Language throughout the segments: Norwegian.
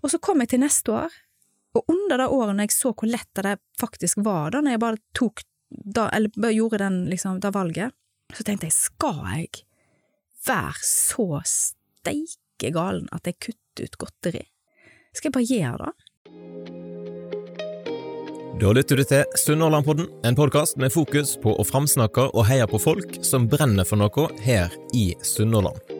Og så kom jeg til neste år, og under det året når jeg så hvor lett det faktisk var, da når jeg bare tok da, eller bare gjorde den, liksom, det valget, så tenkte jeg, skal jeg være så steike galen at jeg kutter ut godteri? Skal jeg bare gjøre det? Da lytter du til Sunnhordlandpodden, en podkast med fokus på å framsnakke og heie på folk som brenner for noe her i Sunnhordland.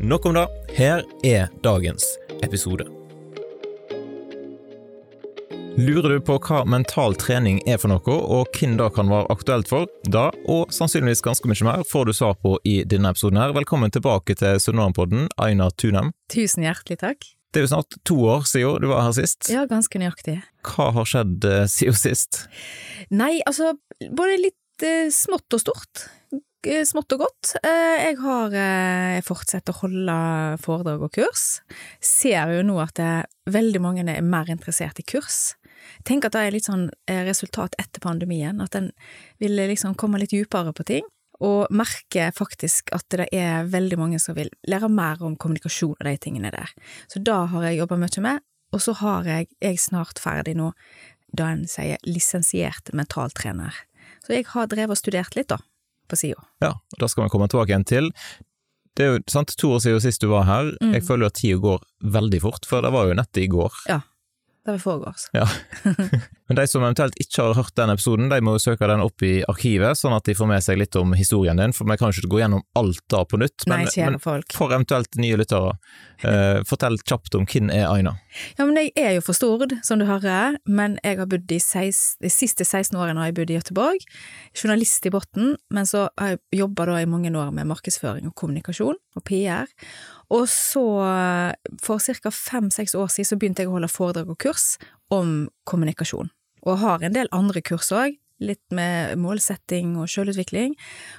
Nok om det. Her er dagens episode. Lurer du på hva mental trening er for noe, og hvem det kan være aktuelt for? Da, og sannsynligvis ganske mye mer, får du svar på i denne episoden her. Velkommen tilbake til Sunnmørenpodden, Aina Tunem. Tusen hjertelig takk. Det er jo snart to år siden du var her sist. Ja, ganske nøyaktig. Hva har skjedd eh, siden sist? Nei, altså, både litt eh, smått og stort. Eh, Smått og godt. Eh, jeg har eh, fortsatt å holde foredrag og kurs. Ser jo nå at veldig mange er mer interessert i kurs. Tenk at det er litt sånn resultat etter pandemien, at en vil liksom komme litt dypere på ting. Og merker faktisk at det er veldig mange som vil lære mer om kommunikasjon og de tingene der. Så da har jeg jobba mye med, og så har jeg, jeg snart ferdig nå, da en sier lisensiert mentaltrener. Så jeg har drevet og studert litt, da, på sida. Ja, og da skal vi komme tilbake igjen til. Det er jo sant, to år siden sist du var her. Mm. Jeg føler at tida går veldig fort, for det var jo nettet i går. Ja, det var i forgårs. Ja. Men de som eventuelt ikke har hørt den episoden, de må jo søke den opp i arkivet, sånn at de får med seg litt om historien din, for vi kan jo ikke gå gjennom alt da på nytt. Men, Nei, men folk. for eventuelt nye lyttere, eh, fortell kjapt om hvem er Aina. Ja, men jeg er jo for Stord, som du hører, men jeg har bodd i seis, de siste 16 årene har jeg bodd i Gøteborg. Journalist i Botten, men så har jeg jobba i mange år med markedsføring og kommunikasjon og PR. Og så, for ca. fem-seks år siden, så begynte jeg å holde foredrag og kurs om kommunikasjon. Og har en del andre kurs òg, litt med målsetting og sjølutvikling.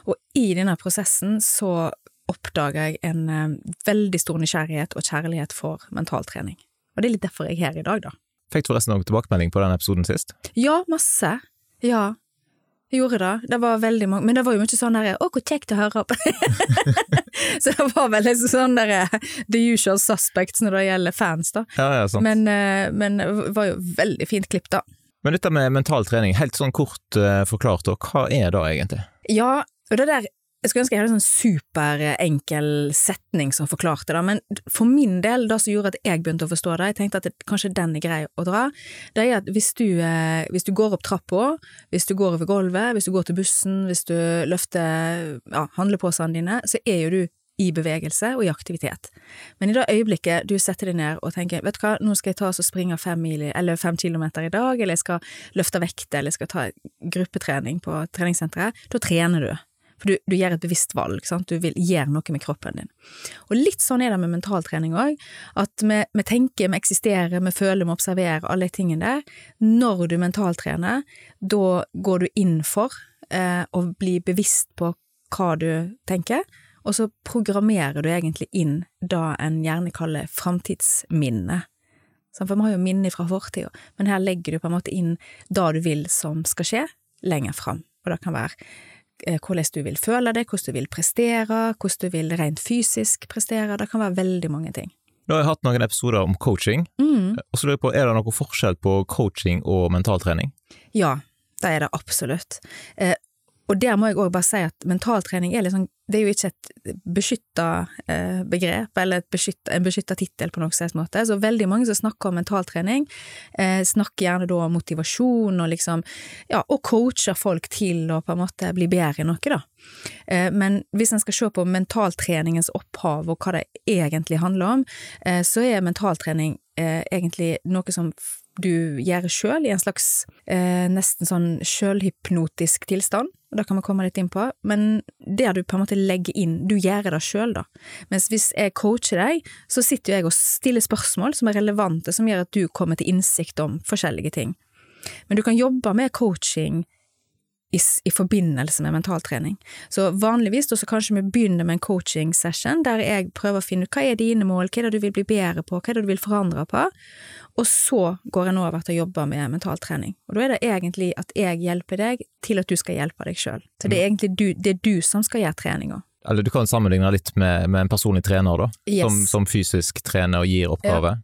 Og i denne prosessen så oppdaga jeg en eh, veldig stor nysgjerrighet og kjærlighet for mentaltrening. Og det er litt derfor jeg er her i dag, da. Fikk du forresten noen tilbakemelding på den episoden sist? Ja, masse. Ja. Jeg gjorde det. Det var veldig mange, men det var jo mye sånn der 'Å, hvor kjekt å høre på'. så det var vel liksom sånn der the usual suspects når det gjelder fans, da. Ja, ja, sant. Men, eh, men det var jo veldig fint klipp, da. Men dette med mental trening, helt sånn kort eh, forklart, da, hva er det egentlig? Ja, og det der Jeg skulle ønske jeg hadde en sånn superenkel setning som forklarte det, men for min del, det som gjorde at jeg begynte å forstå det, jeg tenkte at det, kanskje den er grei å dra, det er at hvis du, eh, hvis du går opp trappa, hvis du går over gulvet, hvis du går til bussen, hvis du løfter ja, handleposene dine, så er jo du i bevegelse og i aktivitet. Men i det øyeblikket du setter deg ned og tenker vet du hva, nå skal jeg ta og springe fem, mil, eller fem kilometer i dag, eller jeg skal løfte vekter, eller jeg skal ta gruppetrening på treningssenteret, da trener du. For du, du gjør et bevisst valg, sant? du vil gjøre noe med kroppen din. Og litt sånn er det med mentaltrening òg, at vi, vi tenker, vi eksisterer, vi føler, vi observerer, alle de tingene der. Når du mentaltrener, da går du inn for eh, å bli bevisst på hva du tenker, og så programmerer du egentlig inn det en gjerne kaller framtidsminne. For vi har jo minner fra fortida, men her legger du på en måte inn det du vil som skal skje, lenger fram. Og det kan være hvordan du vil føle det, hvordan du vil prestere, hvordan du vil rent fysisk prestere, det kan være veldig mange ting. Nå har jeg hatt noen episoder om coaching, Mm. og så lurer jeg på, er det noen forskjell på coaching og mentaltrening? Ja, det er det absolutt. Og der må jeg òg bare si at mentaltrening er liksom, det er jo ikke et beskytta eh, begrep, eller et beskytta, en beskytta tittel på noen måte. Så veldig mange som snakker om mentaltrening, eh, snakker gjerne da om motivasjon og liksom, ja, og coacher folk til å på en måte bli bedre i noe, da. Eh, men hvis en skal se på mentaltreningens opphav og hva det egentlig handler om, så er mentaltrening egentlig noe som du gjør sjøl i en slags eh, nesten sånn sjølhypnotisk tilstand. Og det kan vi komme litt inn på, men der du på en måte legger inn, du gjør det sjøl, da. Mens hvis jeg coacher deg, så sitter jo jeg og stiller spørsmål som er relevante, som gjør at du kommer til innsikt om forskjellige ting. Men du kan jobbe med coaching i, i forbindelse med mentaltrening. Så vanligvis så kanskje vi begynner med en coaching session der jeg prøver å finne ut hva er dine mål, hva er det du vil bli bedre på, hva er det du vil forandre på, og så går en over til å jobbe med mentaltrening. Og da er det egentlig at jeg hjelper deg til at du skal hjelpe deg sjøl. Så det er egentlig du, det er du som skal gjøre treninga. Eller du kan sammenligne litt med, med en personlig trener, da, Yes. som, som fysisk trener og gir oppgave. Ja.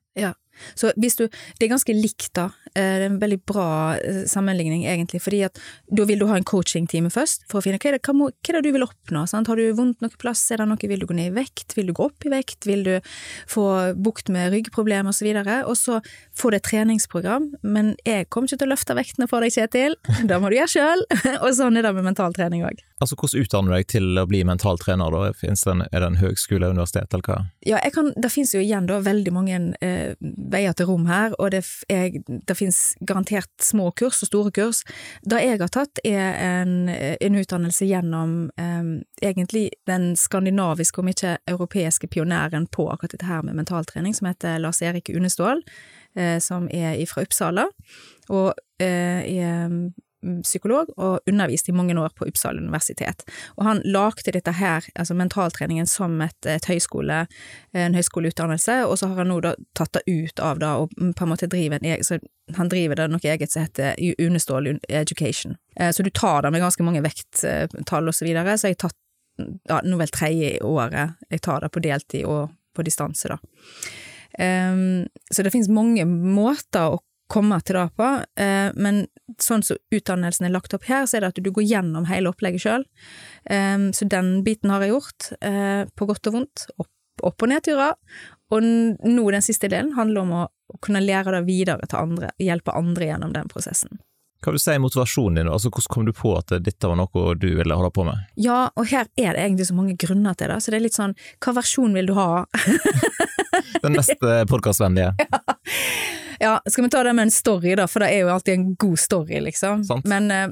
Så hvis du Det er ganske likt, da. Eh, Det er en veldig bra eh, sammenligning, egentlig, fordi at da vil du ha en coachingtime først, for å finne hva er det, hva må, hva er det du vil oppnå. Sant? Har du vondt noe plass, er det noe, vil du gå ned i vekt, vil du gå opp i vekt, vil du få bukt med ryggproblemer og så og så få det et treningsprogram, men jeg kommer ikke til å løfte vektene for deg, Kjetil, det må du gjøre sjøl, og sånn er det med mentaltrening òg. Altså, Hvordan utdanner du deg til å bli mental trener? da? Det en, er det en høgskole, universitet, eller hva? Ja, kan, det finnes jo igjen da veldig mange eh, veier til rom her, og det, er, det finnes garantert små kurs og store kurs. Det jeg har tatt er en, en utdannelse gjennom eh, egentlig den skandinaviske, om ikke europeiske pionæren på akkurat dette her med mentaltrening, som heter Lars Erik Unestål, eh, som er fra Uppsala, og eh, er mm, psykolog og undervist i mange år på Uppsala universitet. Og han lagde dette her, altså mentaltreningen, som et, et høyskole, en høyskoleutdannelse, og så har han nå da tatt det ut av det og på en måte driver en egen, så han driver det noe eget som heter Unestål Education. Eh, Så du tar det med ganske mange vekttall og så videre, så jeg har tatt ja, nå vel tredje året jeg tar det på deltid og på distanse, da. Ehm, så det finnes mange måter å komme til det på, eh, men sånn som utdannelsen er lagt opp her, så er det at du går gjennom hele opplegget sjøl. så den biten har jeg gjort, eh, på godt og vondt. Opp, opp og nedturer. Og nå den siste delen handler om å, kunne lære det videre til andre, hjelpe andre gjennom den prosessen. Hva vil du si er motivasjonen din? Altså, Hvordan kom du på at dette var noe du ville holde på med? Ja, og her er det egentlig så mange grunner til det, så det er litt sånn, hva versjon vil du ha? Den mest eh, podkastvennlige. Ja, skal vi ta det med en story, da, for det er jo alltid en god story, liksom. Sant. Men eh,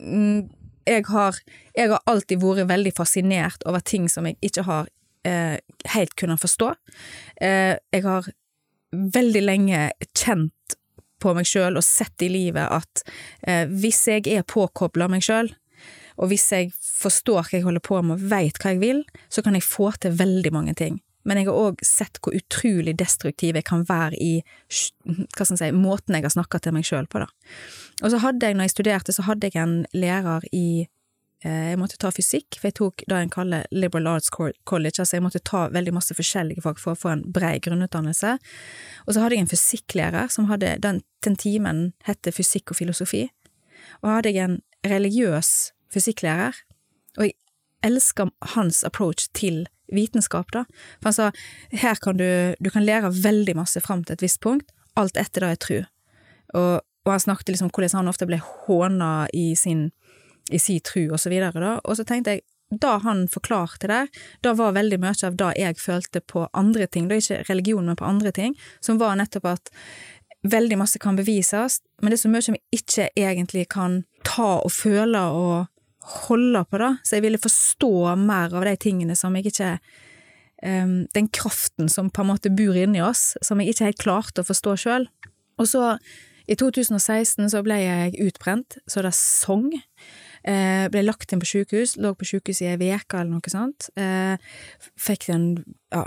mm, jeg, har, jeg har alltid vært veldig fascinert over ting som jeg ikke har eh, helt kunnet forstå. Eh, jeg har veldig lenge kjent på meg sjøl og sett i livet at eh, hvis jeg er påkobla meg sjøl, og hvis jeg forstår hva jeg holder på med og veit hva jeg vil, så kan jeg få til veldig mange ting. Men jeg har òg sett hvor utrolig destruktiv jeg kan være i hva skal jeg si, måten jeg har snakka til meg sjøl på. Da. Og så hadde jeg, når jeg studerte, så hadde jeg en lærer i eh, Jeg måtte ta fysikk, for jeg tok det en kaller liberal arts college, altså jeg måtte ta veldig masse forskjellige fag for å få en brei grunnutdannelse. Og så hadde jeg en fysikklærer som hadde Den, den timen hette fysikk og filosofi. Og hadde jeg en religiøs fysikklærer, og jeg elsker hans approach til vitenskap, da. For han sa her kan du, du kan lære veldig masse fram til et visst punkt, alt etter det er tru. Og, og han snakket liksom hvordan han ofte ble håna i sin, i si tru og så videre, da. Og så tenkte jeg, da han forklarte det, da var veldig mye av det jeg følte på andre ting, da ikke religion, men på andre ting, som var nettopp at veldig masse kan bevises, men det er så mye som ikke egentlig kan ta og føle og holde på, da. Så jeg ville forstå mer av de tingene som jeg ikke um, Den kraften som på en måte bor inni oss, som jeg ikke helt klarte å forstå sjøl. Og så, i 2016, så ble jeg utbrent, så det sang. Eh, ble lagt inn på sykehus, lå på sykehus i ei uke eller noe sånt. Eh, fikk en ja,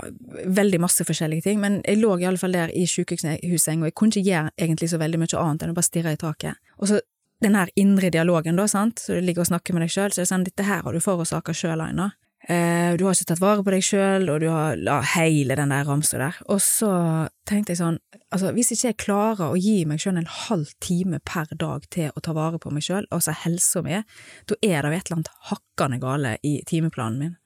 veldig masse forskjellige ting, men jeg lå i alle fall der i sykehusseng, og jeg kunne ikke gjøre egentlig så veldig mye annet enn å bare stirre i taket. Og så den her indre dialogen, da, sant, så du ligger og snakker med deg sjøl, så er det sånn, dette her har du forårsaka sjøl, Aina. Eh, du har ikke tatt vare på deg sjøl, og du har ja, hele den der ramsa der. Og så tenkte jeg sånn, altså hvis ikke jeg klarer å gi meg sjøl en halv time per dag til å ta vare på meg sjøl, altså helsa mi, da er det jo et eller annet hakkande gale i timeplanen min.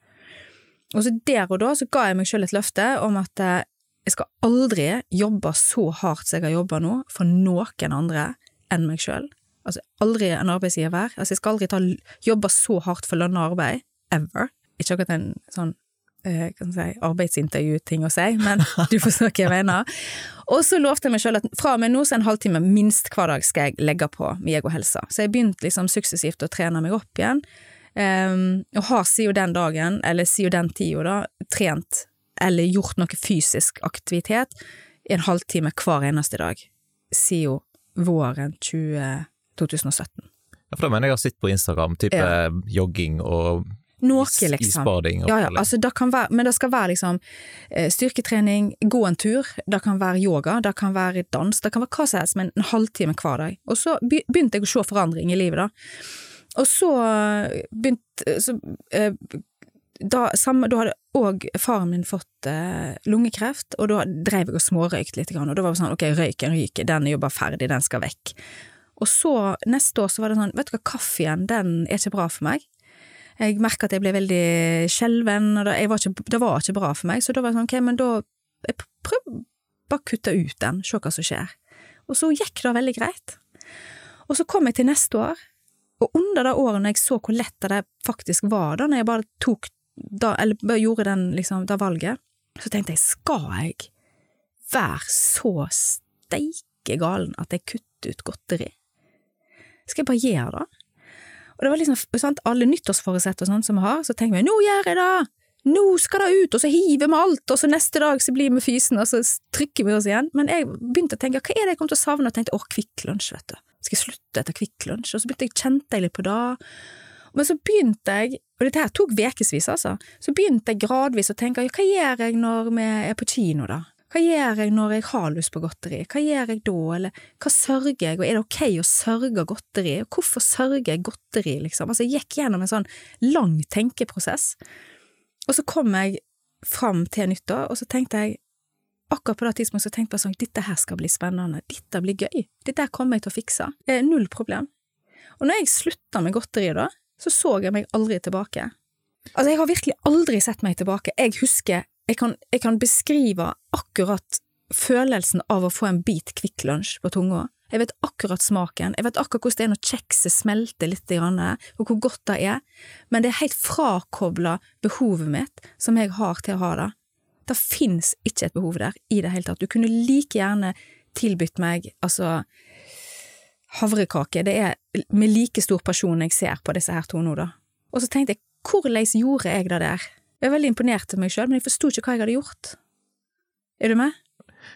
Og så der og da så ga jeg meg sjøl et løfte om at eh, jeg skal aldri jobbe så hardt som jeg har jobba nå, for noen andre enn meg sjøl. Altså aldri en arbeidsgiver. Altså jeg skal aldri ta, jobbe så hardt for lønna arbeid, ever. Ikke akkurat en sånn eh, kan si, arbeidsintervju-ting å si, men du forstår hva jeg mener. Og så lovte jeg meg sjøl at fra og med nå så en halvtime minst hver dag skal jeg legge på med og helsa. Så jeg begynte liksom suksessivt å trene meg opp igjen, um, og har siden den dagen, eller siden den tida da, trent eller gjort noe fysisk aktivitet i en halvtime hver eneste dag siden våren 20, 2017. Ja, for da mener jeg har sett på Instagram, type Ja. jogging og Noe, liksom. isbading. Ja, ja, altså det kan være, men det skal være liksom eh, styrketrening, gå en tur, det kan være yoga, det kan være dans, det kan være hva som helst, men en halvtime hver dag. Og så begynte jeg å se forandring i livet, da. Og så begynte så, eh, da, samme, da hadde òg faren min fått eh, lungekreft, og da drev jeg og smårøykte litt, og da var det sånn ok, røyken ryker, den er jo bare ferdig, den skal vekk. Og så neste år så var det sånn, vet du hva, kaffen den er ikke bra for meg. Jeg merka at jeg ble veldig skjelven, og det, var ikke, det var ikke bra for meg, så da var det sånn, ok, men da jeg prøv bare kutte ut den, se hva som skjer. Og så gikk det veldig greit. Og så kom jeg til neste år, og under det året når jeg så hvor lett det faktisk var, da når jeg bare tok da, eller bare gjorde den, liksom, det valget, så tenkte jeg, skal jeg være så steike galen at jeg kutter ut godteri? Skal jeg bare gjøre det? Og det var liksom, sant, alle nyttårsforutsett og sånn som vi har, så tenker vi, nå gjør jeg det! Nå skal det ut, og så hiver vi alt, og så neste dag så blir vi fysen, og så trykker vi oss igjen. Men jeg begynte å tenke, hva er det jeg kommer til å savne, og tenkte, åh, Kvikk Lunsj, vet du. Skal jeg slutte etter Kvikk Lunsj? Og så begynte jeg, kjente jeg litt på det. Men så begynte jeg, og dette her tok ukevis, altså, så begynte jeg gradvis å tenke, hva gjør jeg når vi er på kino, da? Hva gjør jeg når jeg har lyst på godteri? Hva gjør jeg da, eller hva sørger jeg, og er det ok å sørge godteri, og hvorfor sørger jeg godteri, liksom? Altså, jeg gikk gjennom en sånn lang tenkeprosess, og så kom jeg fram til nyttår, og så tenkte jeg, akkurat på det tidspunktet så tenkte jeg sånn, dette her skal bli spennende, dette blir gøy, dette kommer jeg til å fikse, eh, null problem. Og når jeg slutta med godteri da, så så jeg meg aldri tilbake. Altså, jeg har virkelig aldri sett meg tilbake. Jeg husker, jeg kan, jeg kan beskrive akkurat følelsen av å få en bit Kvikk Lunsj på tunga. Jeg vet akkurat smaken, jeg vet akkurat hvordan det er når kjekset smelter litt, og hvor godt det er, men det er helt frakobla behovet mitt som jeg har til å ha det. Det fins ikke et behov der i det hele tatt. Du kunne like gjerne tilbudt meg, altså, havrekake. Det er med like stor pasjon jeg ser på disse her to nå, da. Og så tenkte jeg, hvordan gjorde jeg det der? Jeg er veldig imponert over meg sjøl, men jeg forsto ikke hva jeg hadde gjort. Er du med?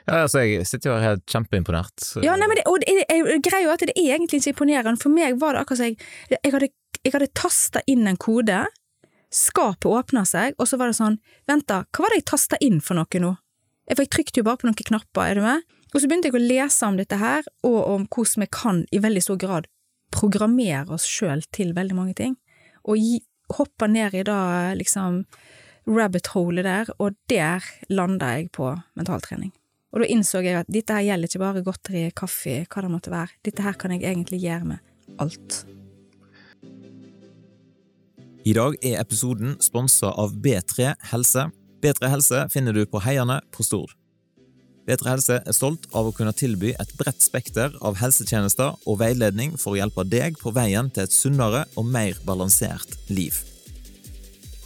Ja, altså, jeg sitter jo her helt kjempeimponert. Ja, nei, men det, og det, jeg greier jo at det er egentlig ikke imponerende. For meg var det akkurat som jeg, jeg hadde, jeg hadde tasta inn en kode, skapet åpna seg, og så var det sånn, vent da, hva var det jeg tasta inn for noe nå? For jeg trykte jo bare på noen knapper, er du med? Og så begynte jeg å lese om dette her, og om hvordan vi kan i veldig stor grad programmere oss sjøl til veldig mange ting, og gi, hoppe ned i da liksom rabbit-holet der, og der landa jeg på mentaltrening. Og da innså jeg at dette her gjelder ikke bare godteri, kaffe, hva det måtte være. Dette her kan jeg egentlig gjøre med alt. I dag er episoden sponsa av B3 Helse. B3 Helse finner du på Heiane på Stord. B3 Helse er stolt av å kunne tilby et bredt spekter av helsetjenester og veiledning for å hjelpe deg på veien til et sunnere og mer balansert liv.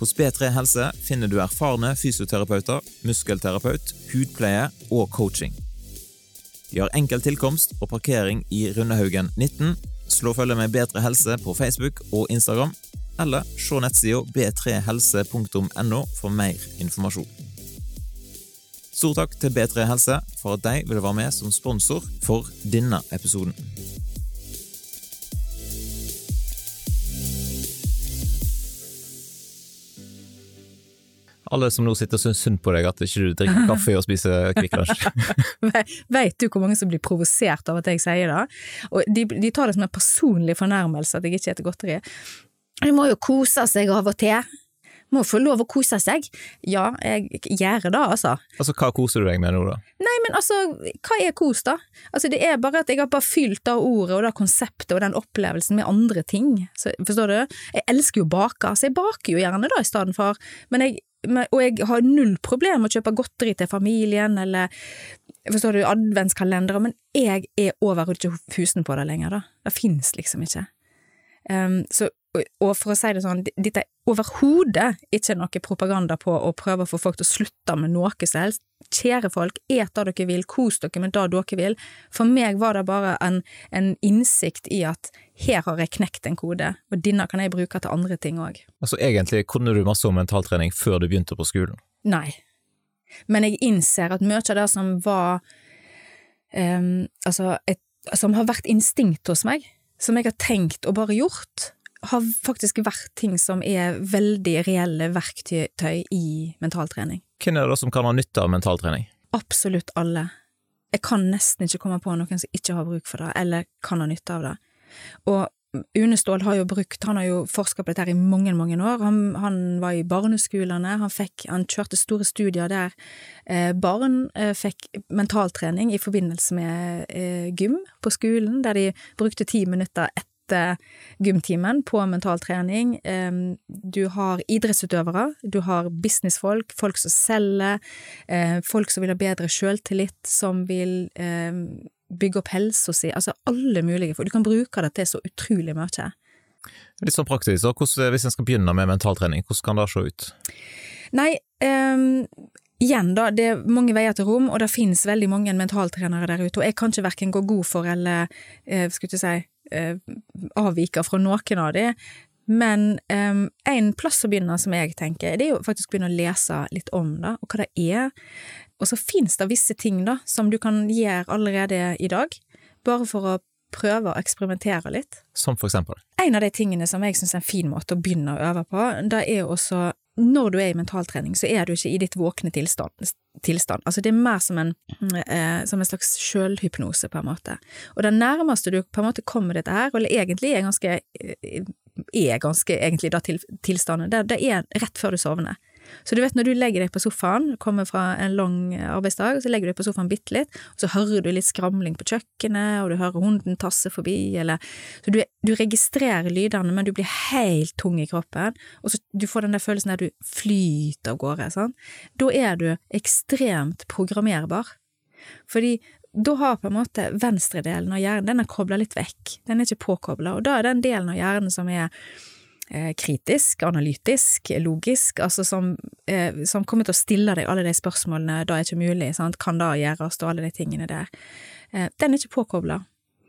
Hos B3 Helse finner du erfarne fysioterapeuter, muskelterapeut, hudpleie og coaching. De har enkel tilkomst og parkering i Rundehaugen 19. Slå følge med Bedre helse på Facebook og Instagram, eller se nettsida b3helse.no for mer informasjon. Stor takk til B3 Helse for at de ville være med som sponsor for denne episoden. Alle som nå sitter og syns synd på deg at ikke du drikker kaffe og spiser Kvikk Lunsj. Vet du hvor mange som blir provosert av at jeg sier det? Og de, de tar det som en personlig fornærmelse at jeg ikke spiser godteri. De må jo kose seg av og til. Må få lov å kose seg. Ja, jeg gjør det, altså. Altså, Hva koser du deg med nå, da? Nei, men altså, hva er kos, da? Altså, det er bare at jeg har bare fylt det ordet og det konseptet og den opplevelsen med andre ting. Så, forstår du? Jeg elsker jo å bake, så jeg baker jo gjerne da i stedet for, men jeg og jeg har null problem med å kjøpe godteri til familien, eller forstår du, adventskalendere, men jeg er overhodet ikke fusen på det lenger, da. Det fins liksom ikke. Um, så og, for å si det sånn, dette er overhodet ikke noe propaganda på å prøve å få folk til å slutte med noe som helst. Kjære folk, et det dere vil, kos dere med det dere vil. For meg var det bare en, en innsikt i at her har jeg knekt en kode, og denne kan jeg bruke til andre ting òg. Altså egentlig kunne du masse om mentaltrening før du begynte på skolen? Nei, men jeg innser at mye av det som var um, altså et, som har vært instinkt hos meg, som jeg har tenkt og bare gjort, har faktisk vært ting som er veldig reelle verktøy i mentaltrening. Hvem er det da som kan ha nytte av mentaltrening? Absolutt alle. Jeg kan nesten ikke komme på noen som ikke har bruk for det, eller kan ha nytte av det. Og Une Ståhl har jo brukt, han har jo forska på dette her i mange, mange år. Han, han var i barneskolene, han, fikk, han kjørte store studier der eh, barn eh, fikk mentaltrening i forbindelse med eh, gym på skolen, der de brukte ti minutter etter gymtimen på mentaltrening. Du har idrettsutøvere, du har businessfolk, folk som selger, eh, folk som vil ha bedre sjøltillit, som vil bygge opp helsa si, altså alle mulige, folk. du kan bruke det til så utrolig mye. Litt sånn praktisk, så hvordan, hvis en skal begynne med mentaltrening, hvordan kan det se ut? Nei, um, igjen da, det er mange veier til rom, og det finnes veldig mange mentaltrenere der ute, og jeg kan ikke verken gå god for eller, uh, skulle ikke si, uh, avvike fra noen av de, men um, en plass å begynne, som jeg tenker, det er jo faktisk å begynne å lese litt om det, og hva det er. Og så finnes det visse ting da, som du kan gjøre allerede i dag, bare for å prøve å eksperimentere litt. Som for eksempel? En av de tingene som jeg syns er en fin måte å begynne å øve på, det er også når du er i mentaltrening, så er du ikke i ditt våkne tilstand. Tilstand. Altså det er mer som en, eh, som en slags sjølhypnose, på en måte. Og det nærmeste du på en måte kommer dette her, eller egentlig er ganske, er ganske egentlig da til, tilstanden, det, det er rett før du sovner. Så du vet når du legger deg på sofaen, kommer fra en lang arbeidsdag, og så legger du deg på sofaen bitte litt, og så hører du litt skramling på kjøkkenet, og du hører hunden tasse forbi, eller Så du, du registrerer lydene, men du blir helt tung i kroppen, og så du får den der følelsen der du flyter av gårde, sant. Da er du ekstremt programmerbar. Fordi da har på en måte venstredelen av hjernen, den er kobla litt vekk, den er ikke påkobla, og da er den delen av hjernen som er kritisk, analytisk, logisk, altså som, eh, som, kommer til å stille deg alle de spørsmålene da er ikke mulig, sant? kan da gjøres, og alle de tingene der. Eh, den er ikke påkobla.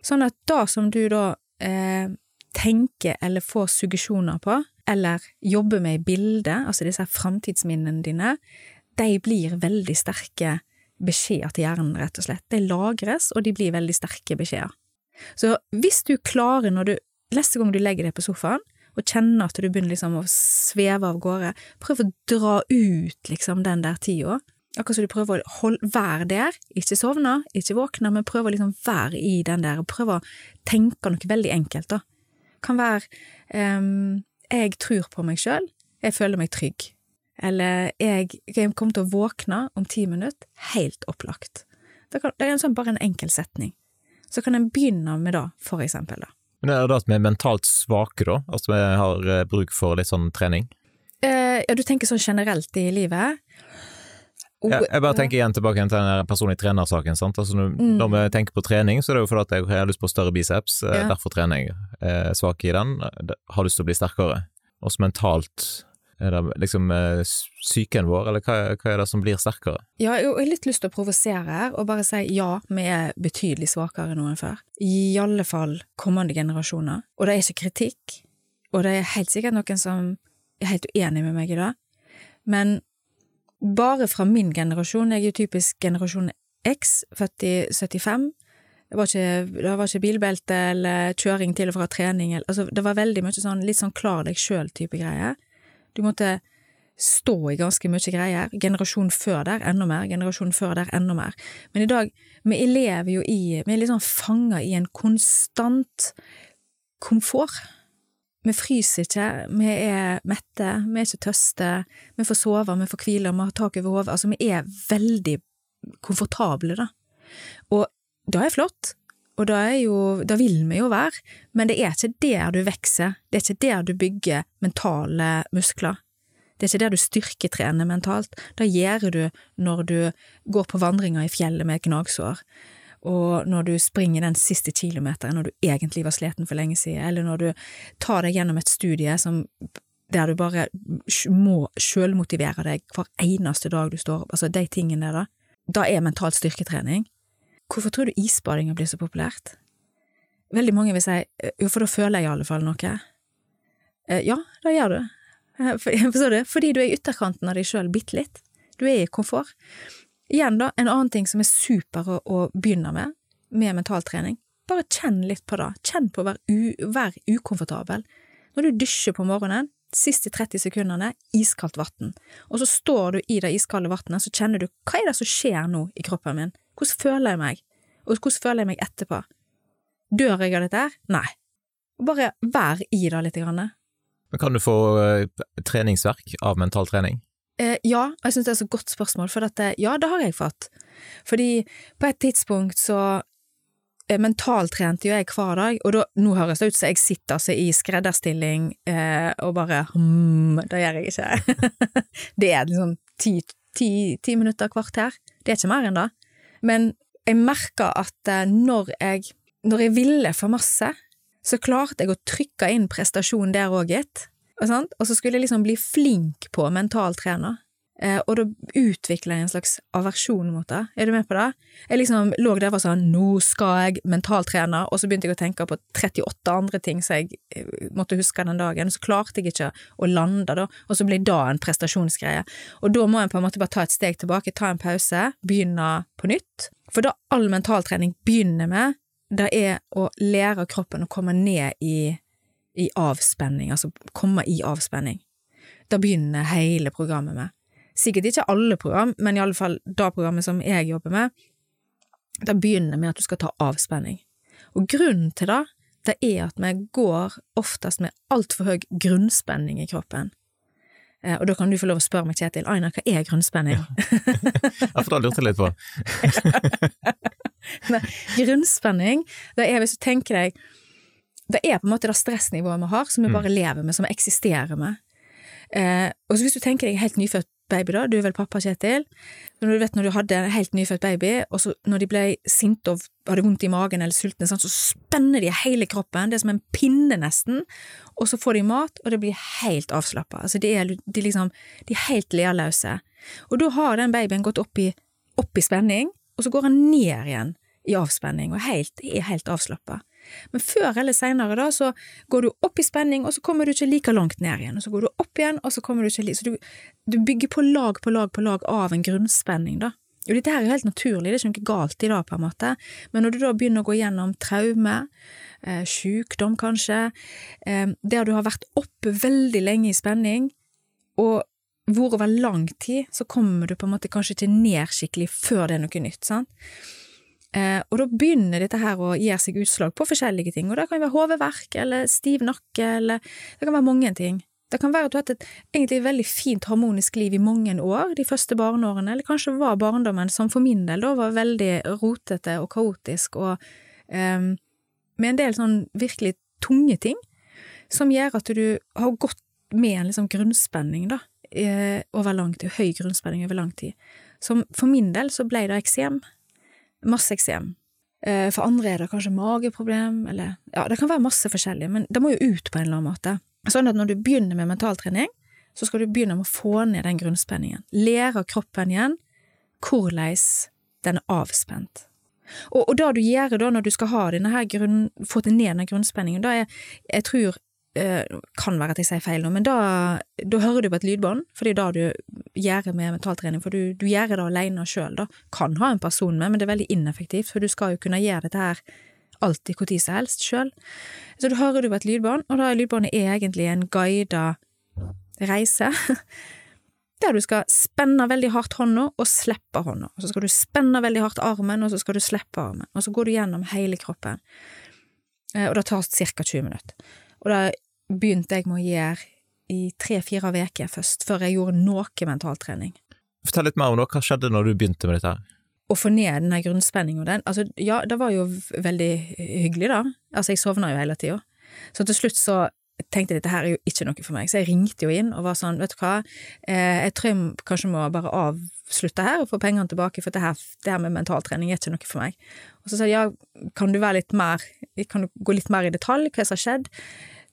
Sånn at det som du da eh, tenker eller får suggesjoner på, eller jobber med i bildet, altså disse framtidsminnene dine, de blir veldig sterke beskjeder til hjernen, rett og slett. De lagres, og de blir veldig sterke beskjeder. Så hvis du klarer, når du neste gang du legger deg på sofaen, og kjenner at du begynner liksom å sveve av gårde, prøv å dra ut liksom den der tida. Akkurat som du prøver å holde, være der, ikke sovne, ikke våkne, men prøv å liksom være i den der, og prøv å tenke noe veldig enkelt, da. Kan være um, jeg tror på meg sjøl, jeg føler meg trygg. Eller jeg, jeg kommer til å våkne om ti minutter, helt opplagt. Det, er en sånn, bare en enkel setning. Så kan en begynne med det, for eksempel, da. Men er det at vi er mentalt svake, da? At vi har eh, bruk for litt sånn trening? Eh, ja, du tenker sånn generelt i livet? Oh, ja, jeg bare tenker igjen tilbake til den personlige trenersaken. sant? Altså, mm. når, vi tenker på trening, så er det jo fordi jeg har lyst på større biceps, eh, ja. derfor trener jeg. Eh, svak i den, har lyst til å bli sterkere. Også mentalt er det liksom eh, psyken vår, eller hva, er det som blir sterkere? Ja, jeg har litt lyst til å provosere her, og bare si ja, vi er betydelig svakere nå enn før. I alle fall kommende generasjoner. Og det er ikke kritikk, og det er helt sikkert noen som er helt uenig med meg i det, men bare fra min generasjon, jeg er jo typisk generasjon X, født i 75, det var, ikke, det var ikke bilbelte eller kjøring til og fra trening, altså det var veldig mye sånn litt sånn klar deg sjøl-type greier. Du måtte stå i ganske mye greier. Generasjonen før der enda mer, generasjonen før der enda mer. Men i dag, vi lever jo i Vi er liksom fanga i en konstant komfort. Vi fryser ikke, vi er mette, vi er ikke tøste, vi får sove, vi får hvile, vi har tak over hodet. Altså, vi er veldig komfortable, da. Og det er flott, og da, jo, da vil vi jo være, men det er ikke der du vokser, det er ikke der du bygger mentale muskler. Det er ikke der du styrketrener mentalt, det gjør du når du går på vandringer i fjellet med et gnagsår. og når du springer den siste kilometeren når du egentlig var sliten for lenge siden, eller når du tar deg gjennom et studie som der du bare må sjølmotivere deg hver eneste dag du står opp, altså de tingene da, da er mentalt styrketrening. Hvorfor tror du isbading blitt så populært? Veldig mange vil si jo, for da føler jeg i alle fall noe. Eh, ja, det gjør du. Eh, forstår du? Fordi du er i ytterkanten av deg sjøl bitte litt. Du er i komfort. Igjen, da, en annen ting som er super å, begynne med, med mentaltrening. Bare kjenn litt på det. Kjenn på å være, være ukomfortabel. Når du dusjer på morgenen, siste 30 sekundene iskaldt vann, og så står du i det iskalde vannet, så kjenner du hva er det som skjer nå i kroppen min, hvordan føler jeg meg, og hvordan føler jeg meg etterpå, dør jeg av dette her? Nei, bare vær i det litt. Grann. Men kan du få uh, treningsverk av mental trening? Eh, ja, jeg synes det er et så godt spørsmål, for dette, ja, det har jeg fått. Fordi på et tidspunkt så Eh, mentaltrente jo jeg hver dag, og da, nå høres det ut som jeg sitter altså i skredderstilling eh, og bare hm, det gjør jeg ikke. det er liksom ti, ti, ti minutter, kvarter. Det er ikke mer enn det. Men jeg merka at eh, når jeg, når jeg ville for masse, så klarte jeg å trykke inn prestasjon der òg, gitt. Og, og så skulle jeg liksom bli flink på mentaltrener. Eh, og da utvikla jeg en slags aversjon mot det. Er du med på det? Jeg liksom lå der og sånn nå skal jeg mentaltrene, og så begynte jeg å tenke på 38 andre ting som jeg eh, måtte huske den dagen, så klarte jeg ikke å lande da, og så ble det en prestasjonsgreie. Og da må en på en måte bare ta et steg tilbake, ta en pause, begynne på nytt. For da all mentaltrening begynner med, det er å lære kroppen å komme ned i, i avspenning, altså komme i avspenning. Da begynner hele programmet med. Sikkert ikke alle program, men i alle fall det programmet som jeg jobber med, det begynner med at du skal ta avspenning. Og grunnen til det, det er at vi går oftest med altfor høy grunnspenning i kroppen. Eh, og da kan du få lov å spørre meg, Kjetil, Aina, hva er grunnspenning? Ja, for da lurte jeg litt på. grunnspenning, det er hvis du tenker deg Det er på en måte det stressnivået vi har, som vi mm. bare lever med, som vi eksisterer med. Eh, og så hvis du tenker deg helt nyfødt baby, da, du er vel pappa, Kjetil, når du vet når du hadde en helt nyfødt baby, og så når de ble sinte og hadde vondt i magen eller sultne, så spenner de hele kroppen, det er som en pinne nesten, og så får de mat, og det blir helt avslappa, altså de er, de liksom, de er helt lealøse, og da har den babyen gått opp i, opp i spenning, og så går han ned igjen i avspenning, og helt, er helt avslappa. Men før eller seinere da, så går du opp i spenning, og så kommer du ikke like langt ned igjen, og så går du opp igjen, og så kommer du ikke like Så du, du bygger på lag på lag på lag av en grunnspenning, da. Og dette her er jo helt naturlig, det er ikke noe galt i det, på en måte, men når du da begynner å gå gjennom traume, eh, sykdom kanskje, eh, der du har vært oppe veldig lenge i spenning, og hvor over lang tid, så kommer du på en måte kanskje ikke ned skikkelig før det er noe nytt, sant. Eh, og da begynner dette her å gjøre seg utslag på forskjellige ting, og det kan være hodeverk eller stiv nakke, eller det kan være mange ting. Det kan være at du har hatt et egentlig veldig fint harmonisk liv i mange år, de første barneårene, eller kanskje var barndommen, som for min del da var veldig rotete og kaotisk, og eh, med en del sånn virkelig tunge ting, som gjør at du har gått med en liksom grunnspenning, da, eh, over lang tid, høy grunnspenning over lang tid. Som for min del så ble det eksem masse eksem. Eh, for andre er det kanskje mageproblem, eller ja, det kan være masse forskjellig, men det må jo ut på en eller annen måte. Sånn at når du begynner med mentaltrening, så skal du begynne med å få ned den grunnspenningen. Lære kroppen igjen hvordan den er avspent. Og, og det du gjør da når du skal ha denne her grunn, få ned denne grunnspenningen, da er, jeg tror kan være at jeg sier feil nå, men da, da hører du på et lydbånd, for det er da du gjør med mentaltrening, for du, du gjør det alene sjøl, da. Kan ha en person med, men det er veldig ineffektivt, for du skal jo kunne gjøre dette her alltid når som helst sjøl. Så da hører du på et lydbånd, og da er lydbåndet egentlig en guida reise. Der du skal spenne veldig hardt hånda og slippe hånda, så skal du spenne veldig hardt armen, og så skal du slippe armen, og så går du gjennom hele kroppen. Eh, og det tar ca. 20 minutter. Og det begynte jeg med å gjøre i tre–fire uker først, før jeg gjorde noe mentaltrening. Fortell litt mer om det. Hva skjedde når du begynte med dette? her? Å få ned denne grunnspenningen den. Altså, ja, det var jo veldig hyggelig, da. Altså, jeg sovna jo hele tida. Så til slutt så tenkte jeg dette her er jo ikke noe for meg, så jeg ringte jo inn og var sånn, vet du hva, eh, jeg tror jeg kanskje må bare avslutte her og få pengene tilbake, for det her, det her med mentaltrening er ikke noe for meg. Og så sa de ja, kan du være litt mer, kan du gå litt mer i detalj, hva som har skjedd?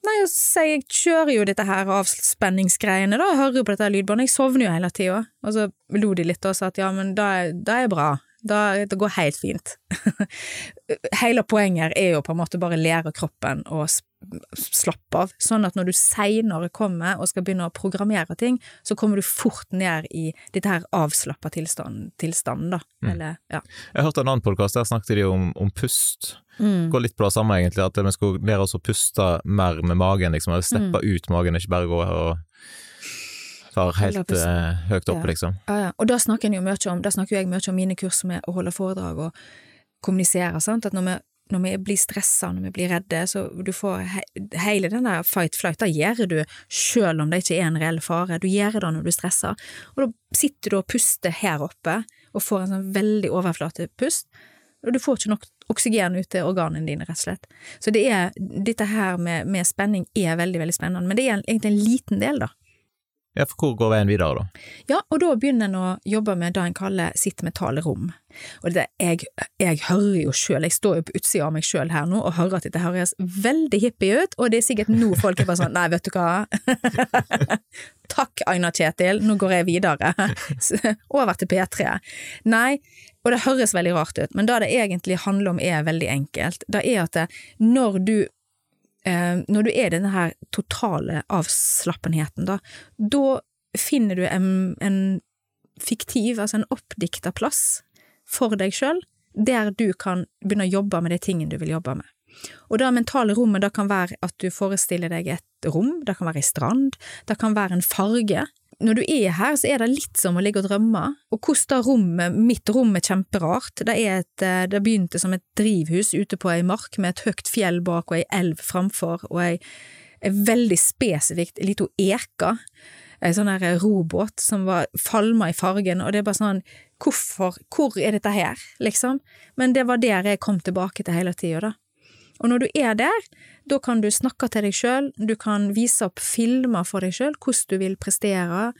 Nei, så jeg kjører jo dette her avspenningsgreiene, da, hører jo på dette lydbåndet, jeg sovner jo hele tida, og så lo de litt og sa at ja, men da er bra, da, det går helt fint. Hele poenget er jo på en måte bare lære kroppen å slappe av, sånn at når du seinere kommer og skal begynne å programmere ting, så kommer du fort ned i dette her avslappa tilstanden, tilstand, da. Mm. Eller, ja. Jeg hørte en annen podkast, der snakket de om, om pust. Mm. Går litt på det samme, egentlig, at vi skulle lære oss å puste mer med magen, liksom, slippe mm. ut magen, ikke bare gå her og tar helt uh, høyt opp, ja. liksom. Ja, ja. Og da snakker jo mye om, da snakker jeg mye om mine kurs med å holde foredrag og kommunisere, sant, at når vi, når vi blir stressa, når vi blir redde, så du får he hele den der fight-flight, da gjør du selv om det ikke er en reell fare, du gjør det når du stresser, og da sitter du og puster her oppe og får en sånn veldig overflatepust, og du får ikke nok oksygen ut til organene dine, rett og slett. Så det er, dette her med, med spenning er veldig, veldig spennende, men det er egentlig en liten del, da. Ja, for hvor går veien videre, da? Ja, og da begynner en å jobbe med det en kaller sitt mentale rom. Og det, jeg, jeg hører jo sjøl, jeg står jo på utsida av meg sjøl her nå og hører at dette høres veldig hippie ut, og det er sikkert nå folk er bare sånn nei, vet du hva, takk Aina Kjetil, nå går jeg videre, over til P3. Nei, og det høres veldig rart ut, men det det egentlig handler om er veldig enkelt. Det er at når du når du er i denne totale avslappenheten, da, da finner du en, en fiktiv, altså en oppdikta plass for deg sjøl, der du kan begynne å jobbe med de tingene du vil jobbe med. Og det mentale rommet det kan være at du forestiller deg et rom, det kan være ei strand, det kan være en farge, når du er her, så er det litt som å ligge og drømme. Og hvordan rommet, mitt rom er kjemperart. Det, er et, eh, det begynte som et drivhus ute på ei mark med et høyt fjell bak og ei elv framfor, og ei, ei veldig spesifikt lita eka. Ei sånn der robåt som var falma i fargen, og det er bare sånn, hvorfor, hvor er dette her, liksom? Men det var der jeg kom tilbake til hele tida, da. Og når du er der, da kan du snakke til deg sjøl, du kan vise opp filmer for deg sjøl, hvordan du vil prestere,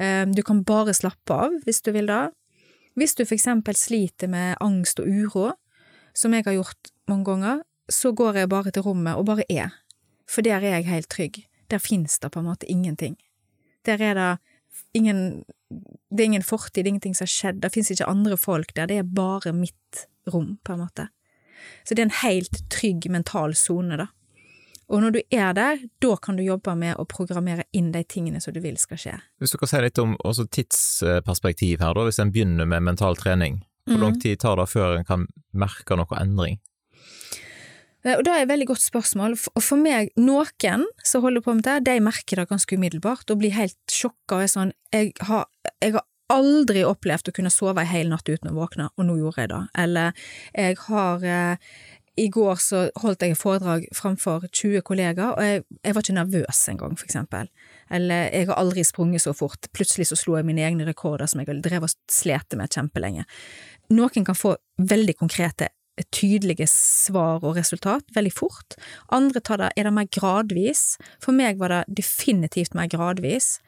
eh, du kan bare slappe av hvis du vil det. Hvis du for eksempel sliter med angst og uro, som jeg har gjort mange ganger, så går jeg bare til rommet og bare er, for der er jeg helt trygg. Der finnes det på en måte ingenting. Der er det ingen Det er ingen fortid, ingenting som har skjedd, det finnes ikke andre folk der, det er bare mitt rom, på en måte. Så det er en helt trygg mental sone, da. Og når du er der, da kan du jobbe med å programmere inn de tingene som du vil skal skje. Hvis du kan si litt om tidsperspektiv her, da, hvis en begynner med mental trening. Hvor lang mhm. tid tar det før en kan merke noe endring? Eh, og Det er et veldig godt spørsmål. Og for meg, noen som holder på med det, de merker det ganske umiddelbart og blir helt sjokka og er sånn jeg har, jeg har aldri opplevd å kunne sove en hel natt uten å våkne, og nå gjorde jeg det. Eller jeg har eh, i går så holdt jeg foredrag framfor 20 kollegaer, og jeg, jeg var ikke nervøs engang, for eksempel. Eller jeg har aldri sprunget så fort, plutselig så slo jeg mine egne rekorder som jeg har drevet og slet med kjempelenge. Noen kan få veldig konkrete tydelige svar og resultat veldig fort. Andre tar det, er det mer gradvis. For meg var det definitivt mer gradvis.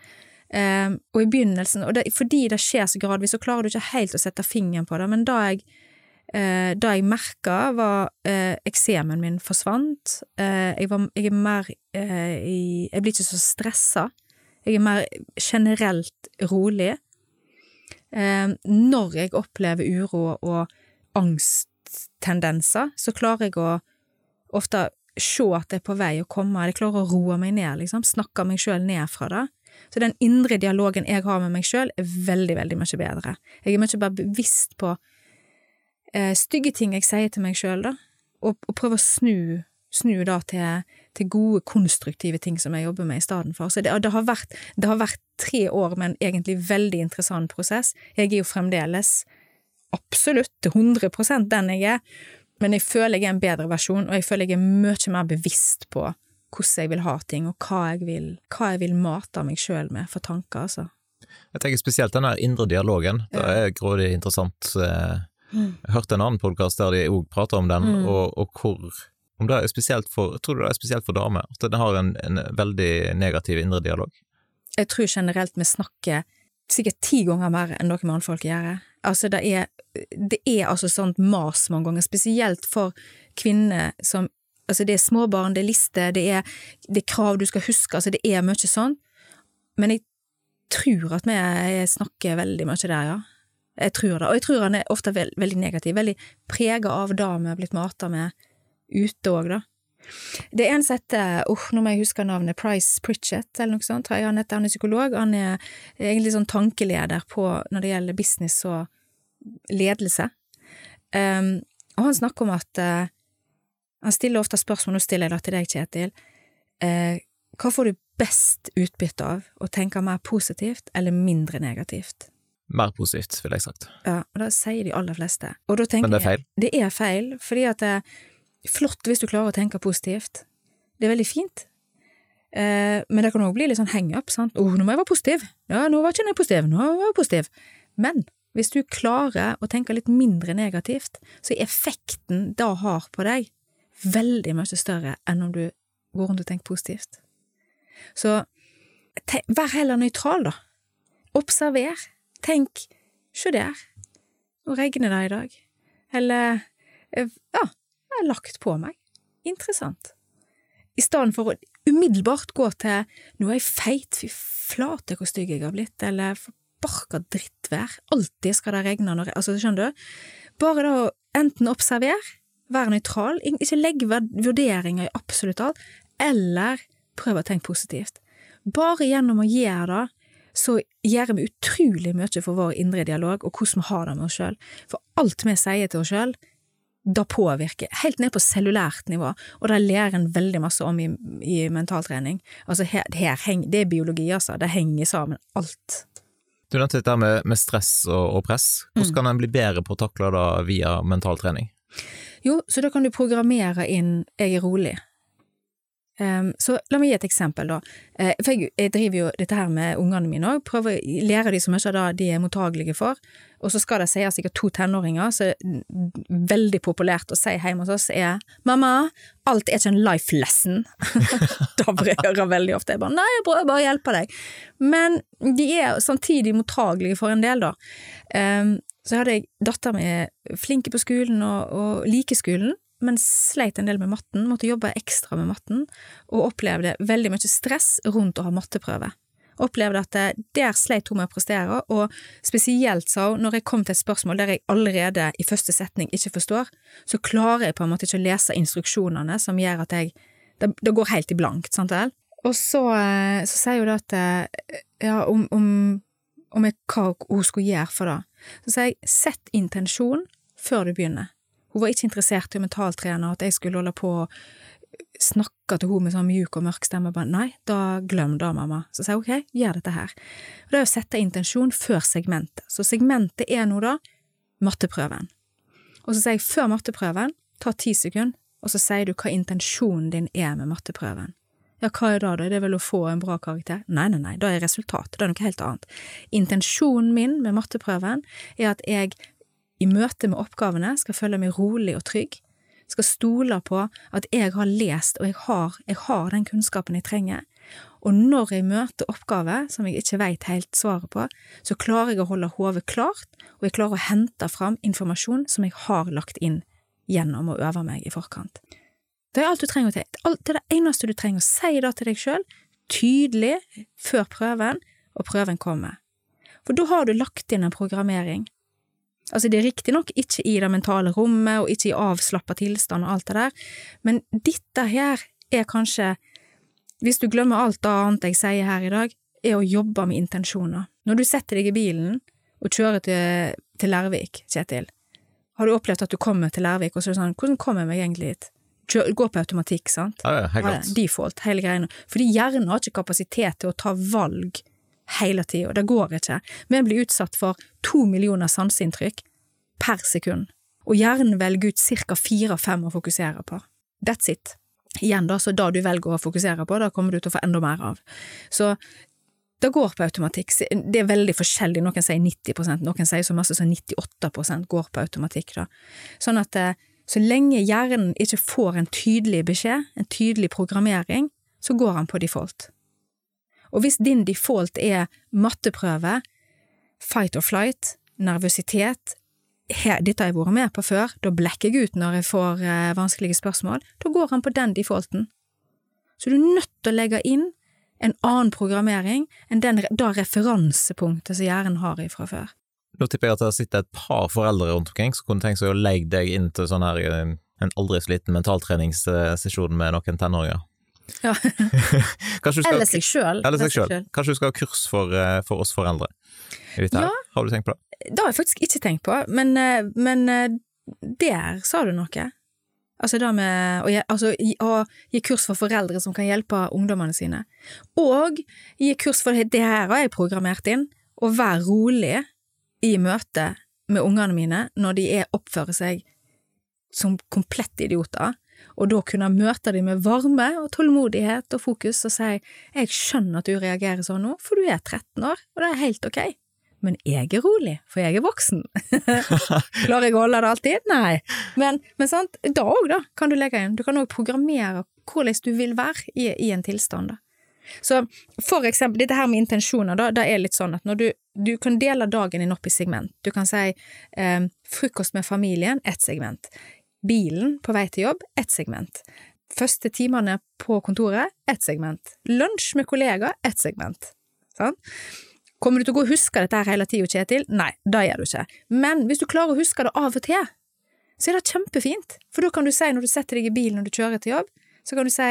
Um, og i begynnelsen, og det, fordi det skjer så gradvis, så klarer du ikke helt å sette fingeren på det, men da jeg Eh, da jeg merka, var eh, eksemen min forsvant. Eh, jeg, var, jeg, er mer i Jeg blir ikke så stressa. Jeg er mer generelt rolig. når jeg opplever uro og angsttendenser, så klarer jeg å ofte se at det er på vei å komme, jeg klarer å roe meg ned, liksom, snakke meg sjøl ned fra det. Så den indre dialogen jeg har med meg sjøl, er veldig, veldig mye bedre. Jeg er mye bare bevisst på eh, stygge ting jeg sier til meg sjøl, da, og, og prøver å snu, snu da til, til, gode, konstruktive ting som jeg jobber med i stedet for. Så det, det, har vært, det har vært tre år med en egentlig veldig interessant prosess. Jeg er jo fremdeles absolutt 100% den jeg er, men jeg føler jeg er en bedre versjon, og jeg føler jeg er mye mer bevisst på hvordan jeg vil ha ting, og hva jeg vil, hva jeg vil mate meg sjøl med for tanker, altså. Jeg tenker spesielt den der indre dialogen, det er grådig interessant. Eh, mm. Jeg hørte en annen podkast der de òg prater om den, mm. og, og, hvor Om det er spesielt for, tror du det er spesielt for damer? At det har en, en veldig negativ indre dialog? Jeg tror generelt vi snakker sikkert ti ganger mer enn dere mannfolk gjør. Altså, det er, det er altså sånt mas mange ganger, spesielt for kvinner som Altså, det er småbarn, det er lister, det er, det er krav du skal huske, altså det er mye sånn. Men jeg tror at vi snakker veldig mye der, ja. Jeg tror det, og jeg tror han er ofte veld, veldig negativ, veldig prega av det vi har blitt mata med ute òg, da. Det er en som heter, oh, nå må jeg huske navnet, Price Pritchett, eller noe sånt, han heter, han er psykolog, han er egentlig sånn tankeleder på når det gjelder business og ledelse. Um, og han snakker om at uh, han stiller ofte spørsmål, nå stiller jeg det til deg, Kjetil. Eh, hva får du best utbytte av, å tenke mer positivt eller mindre negativt? Mer positivt, ville jeg sagt. Ja, og det sier de aller fleste. Men det er feil? Jeg, det er feil, fordi at det er flott hvis du klarer å tenke positivt. Det er veldig fint. Eh, men det kan òg bli litt sånn henge opp sant. Å, oh, nå må jeg være positiv. Ja, nå var ikke jeg positiv, nå var jeg positiv. Men hvis du klarer å tenke litt mindre negativt, så er effekten det har på deg, veldig mye større enn om du går rundt og tenker positivt. Så vær heller nøytral, da. Observer. Tenk, 'sjå der, nå regner det i dag. Eller, ja, jeg har lagt på meg. Interessant. I stedet for å umiddelbart gå til nå er jeg feit, fy flate hvor stygg jeg har blitt, eller forbarka drittvær, alltid skal det regne når jeg… Altså, skjønner du? Bare da enten observere, være nøytral, ikke legge vurderinger i absolutt alt, eller prøve å tenke positivt. Bare gjennom å gjøre det, så gjør vi utrolig mye for vår indre dialog og hvordan vi har det med oss sjøl. For alt vi sier til oss sjøl, da påvirker, helt ned på cellulært nivå, og det lærer en veldig masse om i, i mentaltrening. Altså her, her det er biologi, altså, det henger sammen, alt. Du nevnte dette med, med stress og, og, press. Hvordan mm. kan en bli bedre på å takle det via mentaltrening? Jo, så da kan du programmere inn 'jeg er rolig'. Um, så la meg gi et eksempel, da. Uh, for jeg, jeg, driver jo dette her med ungene mine òg, prøver å lære de så mye av det de er mottagelige for. Og så skal det sies sikkert to tenåringer, så veldig populært å si hjemme hos oss er 'mamma, alt er ikke en life lesson'. da bør jeg veldig ofte. Jeg bare 'nei, jeg prøver bare å hjelpe deg'. Men de er samtidig mottagelige for en del, da. Um, så hadde jeg datter mi flinke på skolen og, og like skolen, men sleit en del med matten, måtte jobbe ekstra med matten, og opplevde veldig mye stress rundt å ha matteprøve. Opplevde at det, der sleit hun med å prestere, og spesielt sa hun, når jeg kom til et spørsmål der jeg allerede i første setning ikke forstår, så klarer jeg på en måte ikke å lese instruksjonene som gjør at jeg Det, det går helt i blankt, sant vel? Og så, eh, så sier hun da at eh, ja, om, om, om jeg, hva hun skulle gjøre for det. Så sier jeg sett intensjon før du begynner. Hun var ikke interessert i mentaltrener, at jeg skulle holde på å snakke til henne med sånn mjuk og mørk stemme, bare nei, da glem det, mamma. Så sier jeg ok, gjør dette her. Og det er å sette intensjon før segmentet. Så segmentet er nå da matteprøven. Og så sier jeg før matteprøven, ta ti sekunder, og så sier du hva intensjonen din er med matteprøven. Ja, hva er det da, det er vel å få en bra karakter? Nei, nei, nei, da er resultatet, det er noe helt annet. Intensjonen min med matteprøven er at jeg i møte med oppgavene skal føle meg rolig og trygg, skal stole på at jeg har lest og jeg har, jeg har den kunnskapen jeg trenger, og når jeg møter oppgaver som jeg ikke veit helt svaret på, så klarer jeg å holde hodet klart, og jeg klarer å hente fram informasjon som jeg har lagt inn gjennom å øve meg i forkant. Det er alt du trenger å. Det er det eneste du trenger å si da til deg sjøl, tydelig, før prøven, og prøven kommer. For da har du lagt inn en programmering Altså, det er riktignok ikke i det mentale rommet og ikke i avslappa tilstand og alt det der, men dette her er kanskje, hvis du glemmer alt annet jeg sier her i dag, er å jobbe med intensjoner. Når du setter deg i bilen og kjører til, til Lærvik, Kjetil, har du opplevd at du kommer til Lærvik, og så er det sånn, hvordan kommer jeg meg egentlig hit? Går på automatikk, sant? Ja, ja, helt klart. Default, hele greiene. Fordi hjernen har ikke kapasitet til å ta valg hele tida. Det går ikke. Vi blir utsatt for to millioner sanseinntrykk per sekund, og hjernen velger ut ca. fire-fem å fokusere på. That's it. Igjen, da, så da du velger å fokusere på, da kommer du til å få enda mer av. Så det går på automatikk. Det er veldig forskjellig, noen sier 90% noen sier så masse som 98% går på automatikk, da. Sånn at eh, Så lenge hjernen ikke får en tydelig beskjed, en tydelig programmering, så går han på default. Og hvis din default er matteprøve, fight or flight, nervøsitet, dette har jeg vært med på før, da blekker jeg ut når jeg får eh, vanskelige spørsmål, da går han på den defaulten. Så du er nødt til å legge inn en annen programmering enn den, da referansepunktet som hjernen har ifra før. Nå tipper jeg at det sitter et par foreldre rundt omkring som kunne tenkt seg å legge deg inn til sånn her eh, en aldri så liten mentaltreningssesjon med noen tenåringer. Ja. Skal, Eller seg sjøl. eller seg selv. Kanskje du skal ha kurs for, eh, for oss foreldre Ja. Har du tenkt på det? Det har jeg faktisk ikke tenkt på, men, eh, men der sa du noe. Altså det med å, altså, å gi kurs for foreldre som kan hjelpe ungdommene sine. Og gi kurs for det her har jeg programmert inn, å være rolig i møte med ungene mine når de er oppfører seg som komplette idioter, og da kunne møte dem med varme og tålmodighet og fokus og si jeg skjønner at du reagerer sånn nå, for du er 13 år, og det er helt ok. Men jeg er rolig, for jeg er voksen. Klarer jeg å holde det alltid? Nei. Men, men sant, da òg, da, kan du legge inn. Du kan òg programmere hvordan du vil være i, i en tilstand, da. Så for eksempel, dette her med intensjoner, da, det er litt sånn at når du, du kan dele dagen din opp i segment. Du kan si eh, frokost med familien, ett segment. Bilen på vei til jobb, ett segment. Første timene på kontoret, ett segment. Lunsj med kollegaer, ett segment. Sånn? Kommer du til å gå og huske dette her hele tida, Kjetil? Nei, det gjør du ikke. Men hvis du klarer å huske det av og til, så er det kjempefint. For da kan du si, når du setter deg i bilen når du kjører til jobb, så kan du si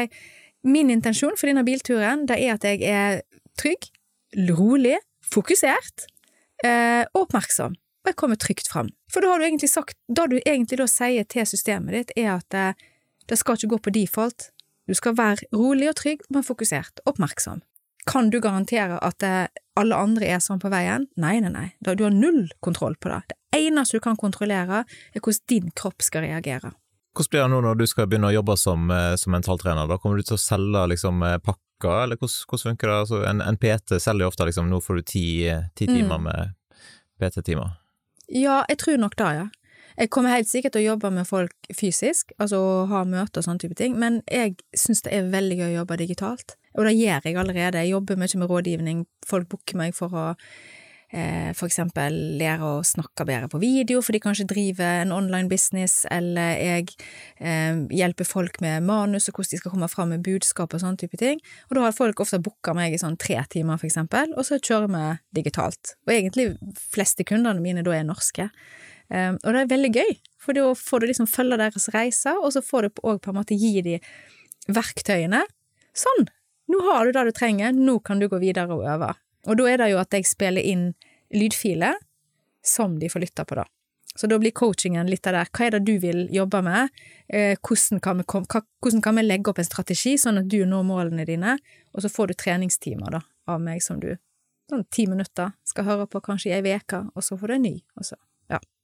min intensjon for denne bilturen, det er at jeg er trygg, rolig, fokusert eh, og oppmerksom. Og jeg kommer trygt fram. For da har du egentlig sagt, det du egentlig da sier til systemet ditt, er at eh, det skal ikke gå på default. Du skal være rolig og trygg, men fokusert, oppmerksom. Kan du garantere at eh, alle andre er sånn på veien? Nei, nei, nei. Du har null kontroll på det. Det eneste du kan kontrollere, er hvordan din kropp skal reagere. Hvordan blir det nå når du skal begynne å jobbe som, eh, som mentaltrener? Da kommer du til å selge liksom, eh, pakker, eller hvordan, hvordan funker det? Altså, en, en PT selger jo ofte liksom, nå får du ti, ti Mm. timer med PT-timer. Ja, jeg tror nok det, ja. Jeg kommer helt sikkert til å jobbe med folk fysisk, altså ha møter og sånne type ting, men jeg syns det er veldig gøy å jobbe digitalt. Og det gjør jeg allerede. Jeg jobber mye med rådgivning. Folk booker meg for å for eksempel lære å snakke bedre på video, for de kanskje driver en online business, eller jeg eh, hjelper folk med manus og hvordan de skal komme fram med budskap og sånne type ting. Og da har folk ofte booka meg i sånn tre timer, for eksempel, og så kjører vi digitalt. Og egentlig fleste kundene mine da er norske. Eh, og det er veldig gøy, for da får du liksom følge deres reiser, og så får du òg på en måte gi de verktøyene. Sånn, nå har du det du trenger, nå kan du gå videre og øve. Og da er det jo at jeg spiller inn lydfiler som de får lytta på, da. Så da blir coachingen litt av det. Hva er det du vil jobbe med? Eh, hvordan, kan vi, hvordan kan vi legge opp en strategi sånn at du når målene dine? Og så får du treningstimer da, av meg som du sånn ti minutter skal høre på kanskje i ei uke, og så får du en ny. Og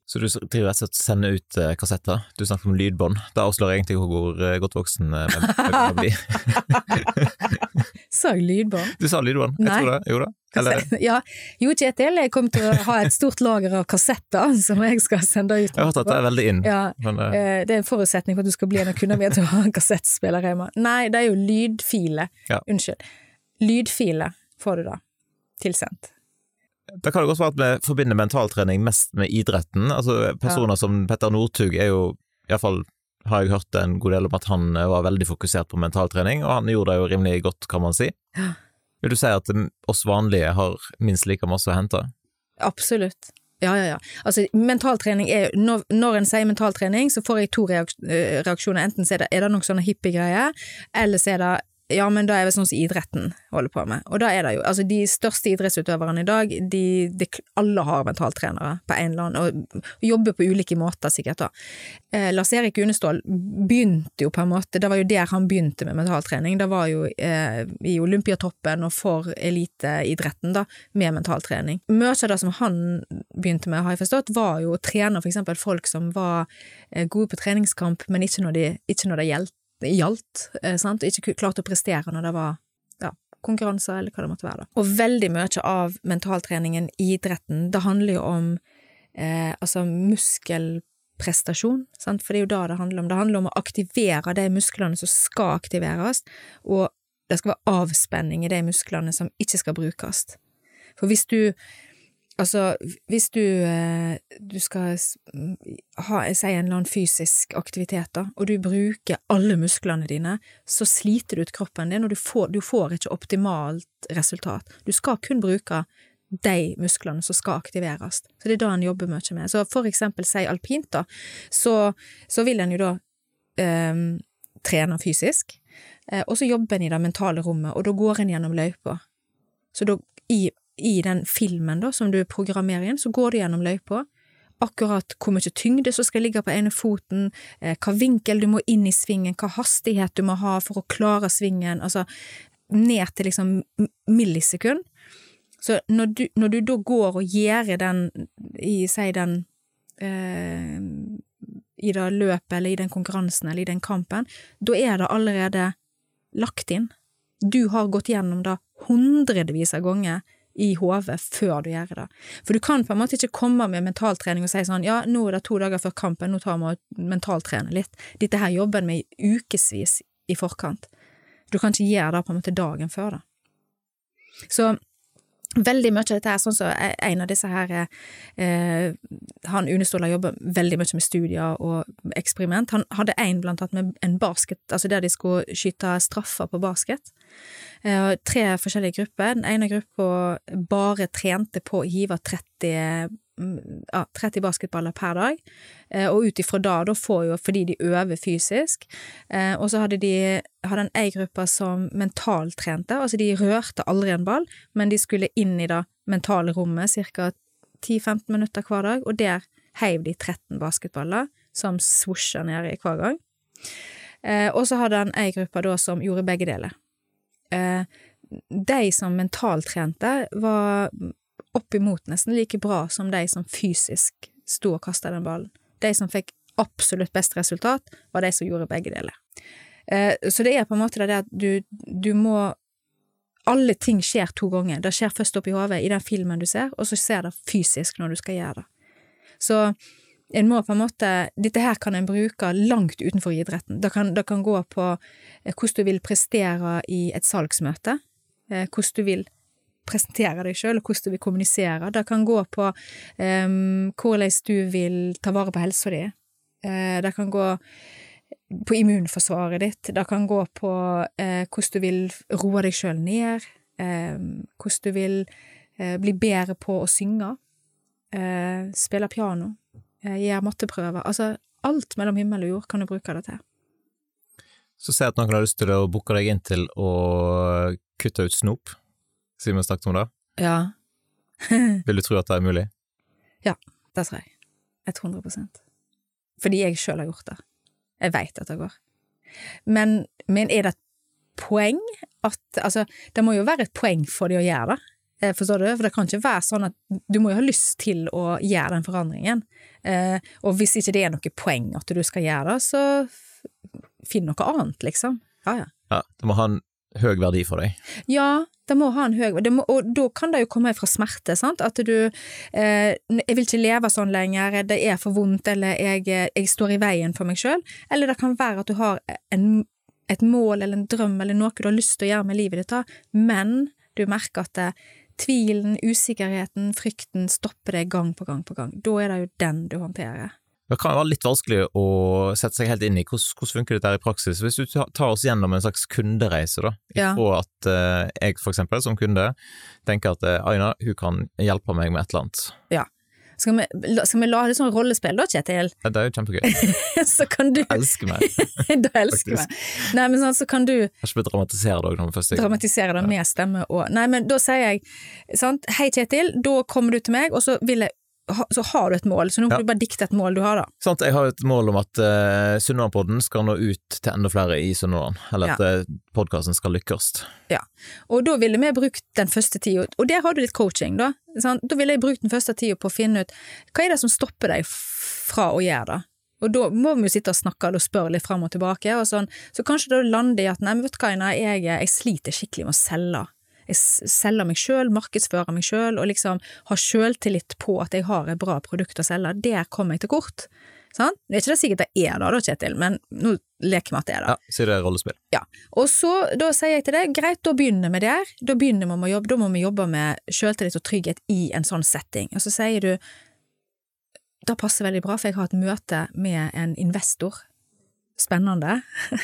så. Du driver rett og slett sender ut eh, kassetter? Du snakker om lydbånd. Da avslører egentlig hvor eh, godt voksen eh, hvem kan bli. Sa jeg lydbånd. Du sa lydbånd, jeg Nei. tror det. Jo da. Eller, Ja, jo Kjetil, jeg kommer til å ha et stort lager av kassetter som jeg skal sende ut. jeg har hørt at det er veldig inn. Ja, Men, eh, det er en forutsetning for at du skal bli en av kundene mine til å ha en kassettspiller hjemme. Nei, det er jo lydfile. Ja. Unnskyld. Lydfile får du da tilsendt. Da kan det godt være at vi forbinder mentaltrening mest med idretten. Altså, personer som Petter Northug er jo, iallfall har jeg hørt en god del om at han eh, var veldig fokusert på mentaltrening, og han gjorde det jo rimelig godt, kan man si. Vil du si at mm, oss vanlige har minst like masse å hente? Absolutt. Ja, ja, ja. Altså, mentaltrening er Når, når en sier mentaltrening, så får jeg to eh, reaksjoner. Enten så er det, er det noen sånne hippiegreier, eller så er det ja, men da er det sånn som idretten holder på med. Og da er det jo Altså, de største idrettsutøverne i dag, de, de Alle har mentaltrenere på en eller annen, og, jobber på ulike måter, sikkert, da. Eh, Lars Erik Unestål begynte jo på en måte Det var jo der han begynte med mentaltrening. Det var jo eh, i Olympiatoppen og for eliteidretten, da, med mentaltrening. Mye av det som han begynte med, har jeg forstått, var jo å trene for eksempel folk som var eh, gode på treningskamp, men ikke når, de, ikke når det gjaldt gjaldt, eh, sant, ikke klarte å prestere når det var ja, konkurranser, eller hva det måtte være. Da. Og veldig mye av mentaltreningen i idretten, det handler jo om eh, altså muskelprestasjon, sant? for det er jo da det handler om. Det handler om å aktivere de musklene som skal aktiveres, og det skal være avspenning i de musklene som ikke skal brukes. For hvis du Altså, hvis du, eh, du skal ha, si en eller annen fysisk aktivitet, da, og du bruker alle musklene dine, så sliter du ut kroppen din, og du får, du får ikke optimalt resultat. Du skal kun bruke de musklene som skal aktiveres. Så det er da en jobber mye med. Så for eksempel si alpint, da, så, så vil en jo da eh, trene fysisk, Eh, og så jobber en i det mentale rommet, og da går en gjennom løypa. Så da, i, i, den filmen da, som du programmerer inn, så går du gjennom løypa. Akkurat hvor mye tyngde som skal ligge på ene foten, eh, hva vinkel du må inn i svingen, hva hastighet du må ha for å klare svingen, altså ned til liksom millisekund. Så når du, når du da går og gjør den, i, si den eh, i det løpet eller i den konkurransen eller i den kampen, da er det allerede lagt inn. Du har gått gjennom det hundrevis av ganger i hodet før du gjør det. For du kan på en måte ikke komme med mentaltrening og si sånn ja, nå er det to dager før kampen, nå tar vi og mentaltrener litt. Dette her jobber vi i ukevis i forkant. Du kan ikke gjøre det på en måte dagen før, da. Så Veldig mye av dette er sånn som så en av disse her eh, Han Une Ståla jobber veldig mye med studier og eksperiment. Han hadde en blant annet med en basket, altså der de skulle skyte straffer på basket. Eh, tre forskjellige grupper. Den ene gruppa bare trente på å hive 30 ja, 30 basketballer per dag, eh, og ut ifra da, da får jo fordi de øver fysisk, eh, og så hadde de hadde en gruppe som mentaltrente, altså de rørte aldri en ball, men de skulle inn i det mentale rommet ca. 10-15 minutter hver dag, og der heiv de 13 basketballer som svosja nedi hver gang. Eh, og så hadde han ei gruppe da som gjorde begge deler. De som mentaltrente, var oppimot nesten like bra som de som fysisk sto og kasta den ballen. De som fikk absolutt best resultat, var de som gjorde begge deler. Eh, så det er på en måte det at du, du må Alle ting skjer to ganger. Det skjer først oppi hodet i den filmen du ser, og så ser det fysisk når du skal gjøre det. Så en må på en måte Dette her kan en bruke langt utenfor idretten. Det kan, det kan gå på eh, hvordan du vil prestere i et salgsmøte, eh, hvordan du vil presentere deg sjøl, og hvordan du vil kommunisere. Det kan gå på um, hvordan du vil ta vare på helsa di. Uh, det kan gå på immunforsvaret ditt. Det kan gå på uh, hvordan du vil roe deg sjøl ned. Uh, hvordan du vil uh, bli bedre på å synge. spille piano. gjøre matteprøver. Altså, alt mellom himmel og jord kan du bruke det til. Så jeg at noen har lyst til å booke deg inn til å kutte ut snop siden vi snakket om det? Ja. Vil du tro at det er mulig? Ja, det tror jeg. 100 Fordi jeg sjøl har gjort det. Jeg veit at det går. Men, men, er det et poeng at Altså, det må jo være et poeng for de å gjøre det. Eh, forstår du? For det kan ikke være sånn at du må jo ha lyst til å gjøre den forandringen. Eh, og hvis ikke det er noe poeng at du skal gjøre det, så finn noe annet, liksom. Ja, ja. ja det må ha en høy verdi for deg? Ja, det må ha en høy må, Og da kan det jo komme fra smerte, sant, at du eh, 'Jeg vil ikke leve sånn lenger, det er for vondt', eller jeg, 'jeg står i veien for meg sjøl', eller det kan være at du har en, et mål eller en drøm eller noe du har lyst til å gjøre med livet ditt, men du merker at det, tvilen, usikkerheten, frykten stopper deg gang på gang på gang. Da er det jo den du håndterer. Det kan være litt vanskelig å sette seg helt inn i hvordan, hvordan funker dette i praksis. Hvis du tar oss gjennom en slags kundereise, da, ja. at uh, jeg for eksempel som kunde tenker at uh, Aina, hun kan hjelpe meg med et eller annet. Ja. Skal vi, skal vi la det sånn rollespill da, Kjetil? Ja, det er jo kjempegøy. så kan du Elsker meg. da elsker meg. Nei, men sånn, så kan du Jeg skal dramatisere det òg når vi først Dramatisere det med stemme og Nei, men da sier jeg sant, hei Kjetil, da kommer du til meg, og så vil jeg så har du et mål, så nå må ja. du bare dikte et mål du har, da. Sant, jeg har et mål om at uh, Sunnmørpodden skal nå ut til enda flere i Sunnhordland, eller at ja. uh, podkasten skal lykkes. Ja, og da ville vi brukt den første tida, og der har du litt coaching, da. Sant? Da ville jeg brukt den første tida på å finne ut hva er det som stopper deg fra å gjøre det. Og da må vi jo sitte og snakke og spørre litt fram og tilbake, og sånn. så kanskje da lander i at nei, vet du hva, jeg, jeg sliter skikkelig med å selge jeg selger meg sjøl, markedsfører meg sjøl, og liksom har sjøltillit på at jeg har et bra produkt å selge. Der kommer jeg til kort. Sant? Det er ikke det sikkert det er da, da, Kjetil, men nå leker vi at det er det. Ja, Si det er rollespill. Ja. Og så, da sier jeg til deg, greit, da begynner vi der. Da begynner vi med jobbe, da må vi jobbe med selvtillit og trygghet i en sånn setting. Og så sier du, det passer veldig bra, for jeg har et møte med en investor. Spennende.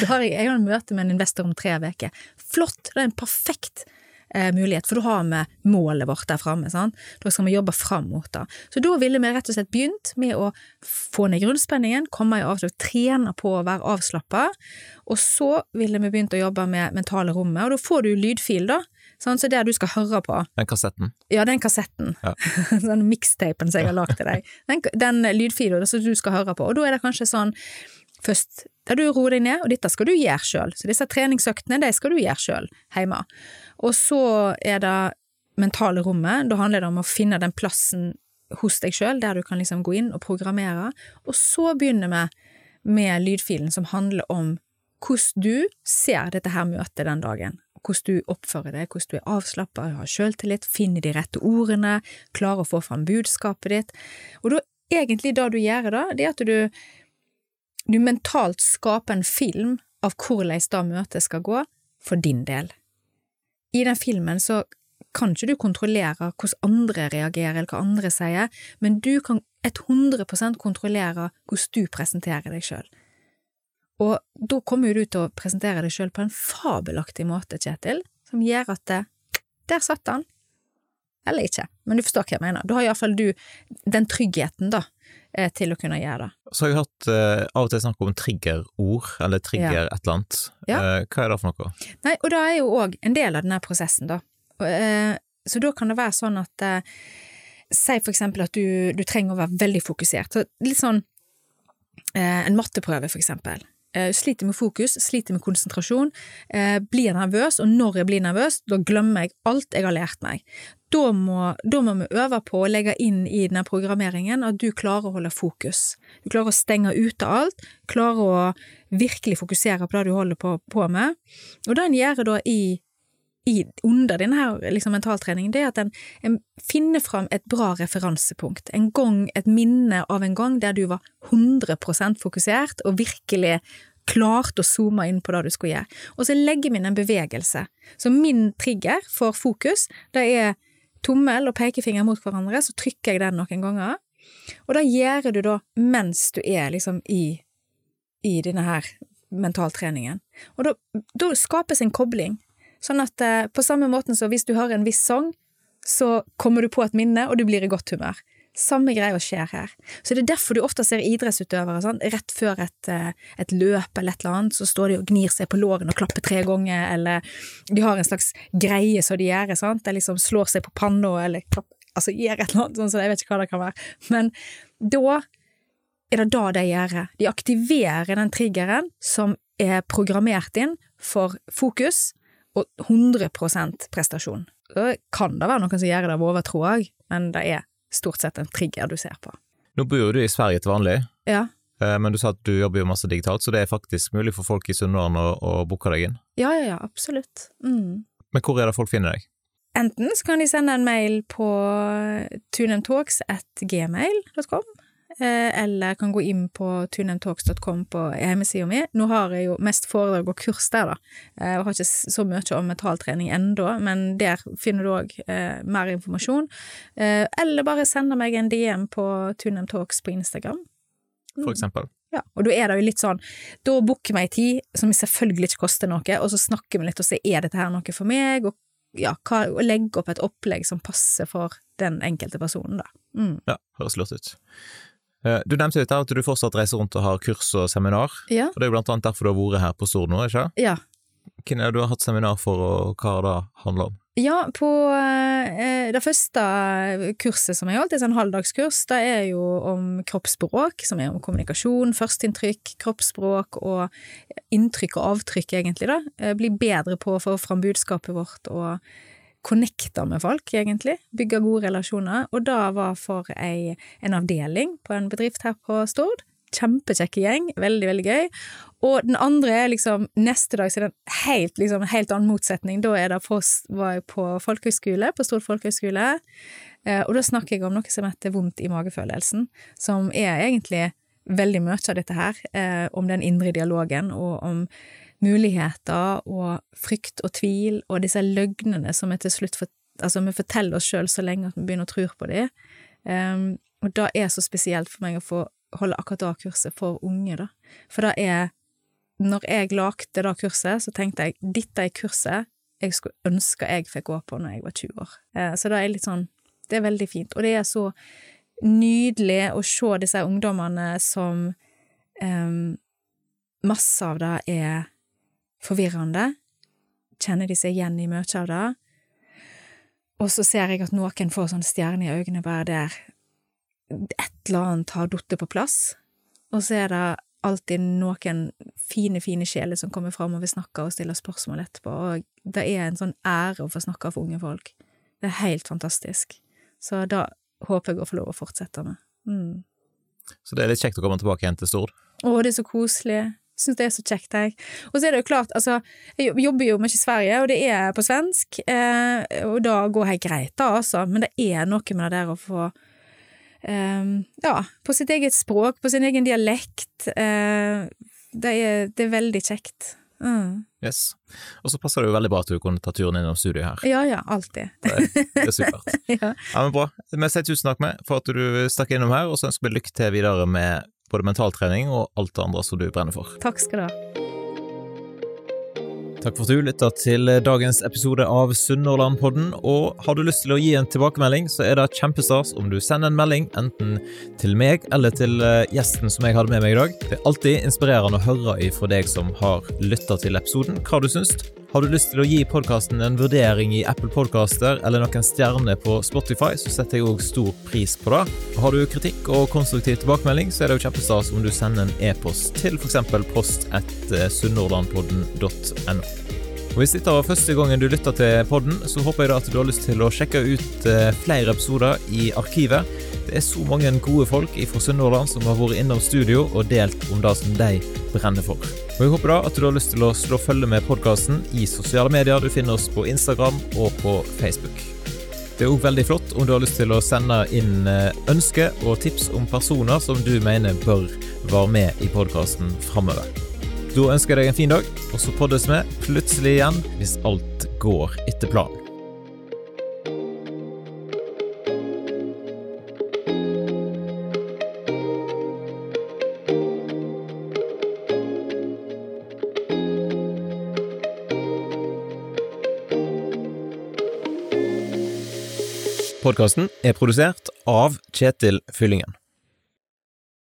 da har jeg, jeg har en møte med en investor om tre uker. Flott, det er en perfekt eh, mulighet, for da har vi målet vårt der framme. Da skal vi jobbe fram mot det. Så da ville vi rett og slett begynt med å få ned grunnspenningen, komme i avslag, trene på å være avslappa, og så ville vi begynt å jobbe med mentale rommet, og da får du lydfil, da. Sant? Så det du skal høre på. Den kassetten. Ja, den kassetten. Ja. den mixtapen som jeg har lagd til deg. Den, den lydfilen som du skal høre på. Og da er det kanskje sånn først der du roer deg ned, og dette skal du gjøre sjøl. Så disse treningsøktene, de skal du gjøre sjøl hjemme. Og så er det mentale rommet. Da handler det om å finne den plassen hos deg sjøl der du kan liksom gå inn og programmere. Og så begynner vi med lydfilen som handler om hvordan du ser dette her møtet den dagen hvordan du oppfører deg, hvordan du er avslappa, har sjøltillit, finner de rette ordene, klarer å få fram budskapet ditt. Og da egentlig det du gjør da, det er at du, du mentalt skaper en film av hvordan det møtet skal gå, for din del. I den filmen så kan ikke du kontrollere hvordan andre reagerer eller hva andre sier, men du kan 100% kontrollere hvordan du presenterer deg sjøl. Og da kommer du til å presentere deg sjøl på en fabelaktig måte, Kjetil, som gjør at det, der satt han. Eller ikke, men du forstår hva jeg mener. Da har iallfall du den tryggheten, da, eh, til å kunne gjøre det. Så har jeg hørt eh, av og til snakk om triggerord, eller trigger Ja. et eller annet. Ja. Eh, hva er det for noe? Nei, og det er jo òg en del av denne prosessen, da. Og, eh, så da kan det være sånn at eh, Si for eksempel at du, du trenger å være veldig fokusert. Så litt sånn eh, en matteprøve, for eksempel. Eh, sliter med fokus, sliter med konsentrasjon, eh, blir nervøs, og når jeg blir nervøs, da glemmer jeg alt jeg har lært meg. Da må, da må vi øve på å legge inn i denne programmeringen at du klarer å holde fokus. Du klarer å stenge ute alt, klarer å virkelig fokusere på det du holder på, på med. Og det en gjør da i, i under denne liksom, mentaltreningen, det er at en, en finner fram et bra referansepunkt. En gang, et minne av en gang der du var 100% fokusert og virkelig klarte å zoome inn på det du skulle gjøre. Og så legger vi inn en bevegelse. Så min trigger for fokus, det er tommel og pekefinger mot hverandre, så trykker jeg den noen ganger. Og det gjør du da mens du er liksom i, i denne her mentaltreningen. Og da, da skapes en kobling. Sånn at eh, på samme måten som hvis du hører en viss sang, så kommer du på et minne, og du blir i godt humør. Samme greia skjer her. Så det er derfor du ofte ser idrettsutøvere sånn, rett før et, eh, et løp eller et eller annet, så står de og gnir seg på lårene og klapper tre ganger, eller de har en slags greie som de gjør, sant, de liksom slår seg på panna eller klapp, altså gjør et eller annet sånn, så jeg vet ikke hva det kan være. Men da er det da de gjør. De aktiverer den triggeren som er programmert inn for fokus og 100 prestasjon. Så kan det være noen som gjør det av overtro òg, men det er stort sett en trigger du ser på. Nå bor du i Sverige til vanlig, Ja, eh, men du sa at du jobber jo masse digitalt, så det er faktisk mulig for folk i Sunnmøre å, å booke deg inn. ja, ja, ja absolutt. Mm. Men hvor er det folk finner deg? Enten så kan de sende en mail på eh, eller kan gå inn på tunemtalks.com på hjemmesida mi. Nå har jeg jo mest foredrag og kurs der, da. Jeg har ikke så mye om mentaltrening ennå, men der finner du òg eh, mer informasjon. Eh, eller bare sende meg en DM på tunemtalks på Instagram. For eksempel? Ja, og da er det jo litt sånn, da booker vi ei tid som selvfølgelig ikke koster noe, og så snakker vi litt og ser er dette her noe for meg, og ja, hva, legge opp et opplegg som passer for den enkelte personen, da. Mm. Ja, høres lurt ut. Eh, Du nevnte litt her at du fortsatt reiser rundt og har kurs og seminar, Ja, og det er jo blant annet derfor du har vært her på Stord nå, ikke ja. Hvem er det du har hatt seminar for, og hva har det handler om? Ja, på eh, det første kurset som jeg holdt, det er sånn halvdagskurs, det er jo om kroppsspråk, som er om kommunikasjon, førsteinntrykk, kroppsspråk og inntrykk og avtrykk, egentlig, da. Eh, Bli bedre på å få fram budskapet vårt og connecte med folk, egentlig. Bygge gode relasjoner. Og det var for ei, en avdeling på en bedrift her på Stord. kjempekjekke gjeng, veldig, veldig gøy. Og den andre er liksom Neste dag så er det en helt, liksom, helt annen motsetning. Da er det på, var jeg på folkehøyskole, på Stord folkehøyskole, eh, og da snakker jeg om noe som heter vondt i magefølelsen, som er egentlig veldig mye av dette her, eh, om den indre dialogen, og om muligheter og frykt og tvil, og disse løgnene som vi til slutt for, altså vi forteller oss sjøl så lenge at vi begynner å tro på dem. Um, og det er så spesielt for meg å få holde akkurat det kurset for unge, da. For det er Når jeg lagde det kurset, så tenkte jeg dette er kurset jeg skulle ønske jeg fikk gå på når jeg var 20 år. Uh, så det er litt sånn Det er veldig fint. Og det er så nydelig å se disse ungdommene som um, Masse av det er forvirrende. Kjenner de seg igjen i mye av det? Og så ser jeg at noen får sånn stjerne i øynene bare der et eller annet har falt på plass, og så er det alltid noen fine, fine sjeler som kommer fram og vil snakke og stille spørsmål etterpå, og det er en sånn ære å få snakke for unge folk. Det er helt fantastisk. Så da håper jeg å få lov å fortsette med. Mm. Så det er litt kjekt å komme tilbake igjen til Stord? Å, det er så koselig. Syns det er så kjekt, jeg. Og så er det jo klart, altså, jeg jobber jo mye i Sverige, og det er på svensk, eh, og da går jeg greit, da, altså, men det er noe med det der å få eh, Ja, på sitt eget språk, på sin egen dialekt. Eh, det, er, det, er, veldig kjekt. Mm. Yes. Og så passer det jo veldig bra at du kunne ta turen innom studiet her. Ja, ja, alltid. Det, det er supert. ja. ja, men bra. Vi sier tusen takk med for at du stakk innom her, og så ønsker vi lykke til videre med både mentaltrening og alt det andre som du brenner for. Takk skal du ha. Takk for at du lytta til dagens episode av Sunnhordlandpodden. Og har du lyst til å gi en tilbakemelding, så er det kjempestas om du sender en melding, enten til meg eller til eh, gjesten som jeg hadde med meg i dag. Det er alltid inspirerende å høre ifra deg som har lytta til episoden, hva du syns. Har du lyst til å gi podkasten en vurdering i Apple Podcaster eller noen stjerner på Spotify, så setter jeg òg stor pris på det. Har du kritikk og konstruktiv tilbakemelding, så er det jo kjempestas om du sender en e-post til f.eks. post etter sunnhordlandpodden.no. Og Hvis dette var første gangen du lytter til podden, så håper jeg da at du har lyst til å sjekke ut eh, flere episoder i arkivet. Er så mange gode folk fra Sunnhordland som har vært innom studio og delt om det som de brenner for. Og Jeg håper da at du har lyst til å slå følge med podkasten i sosiale medier. Du finner oss på Instagram og på Facebook. Det er òg veldig flott om du har lyst til å sende inn eh, ønsker og tips om personer som du mener bør være med i podkasten framover. Da ønsker jeg deg en fin dag, og så poddes vi plutselig igjen hvis alt går etter planen. Podkasten er produsert av Kjetil Fyllingen.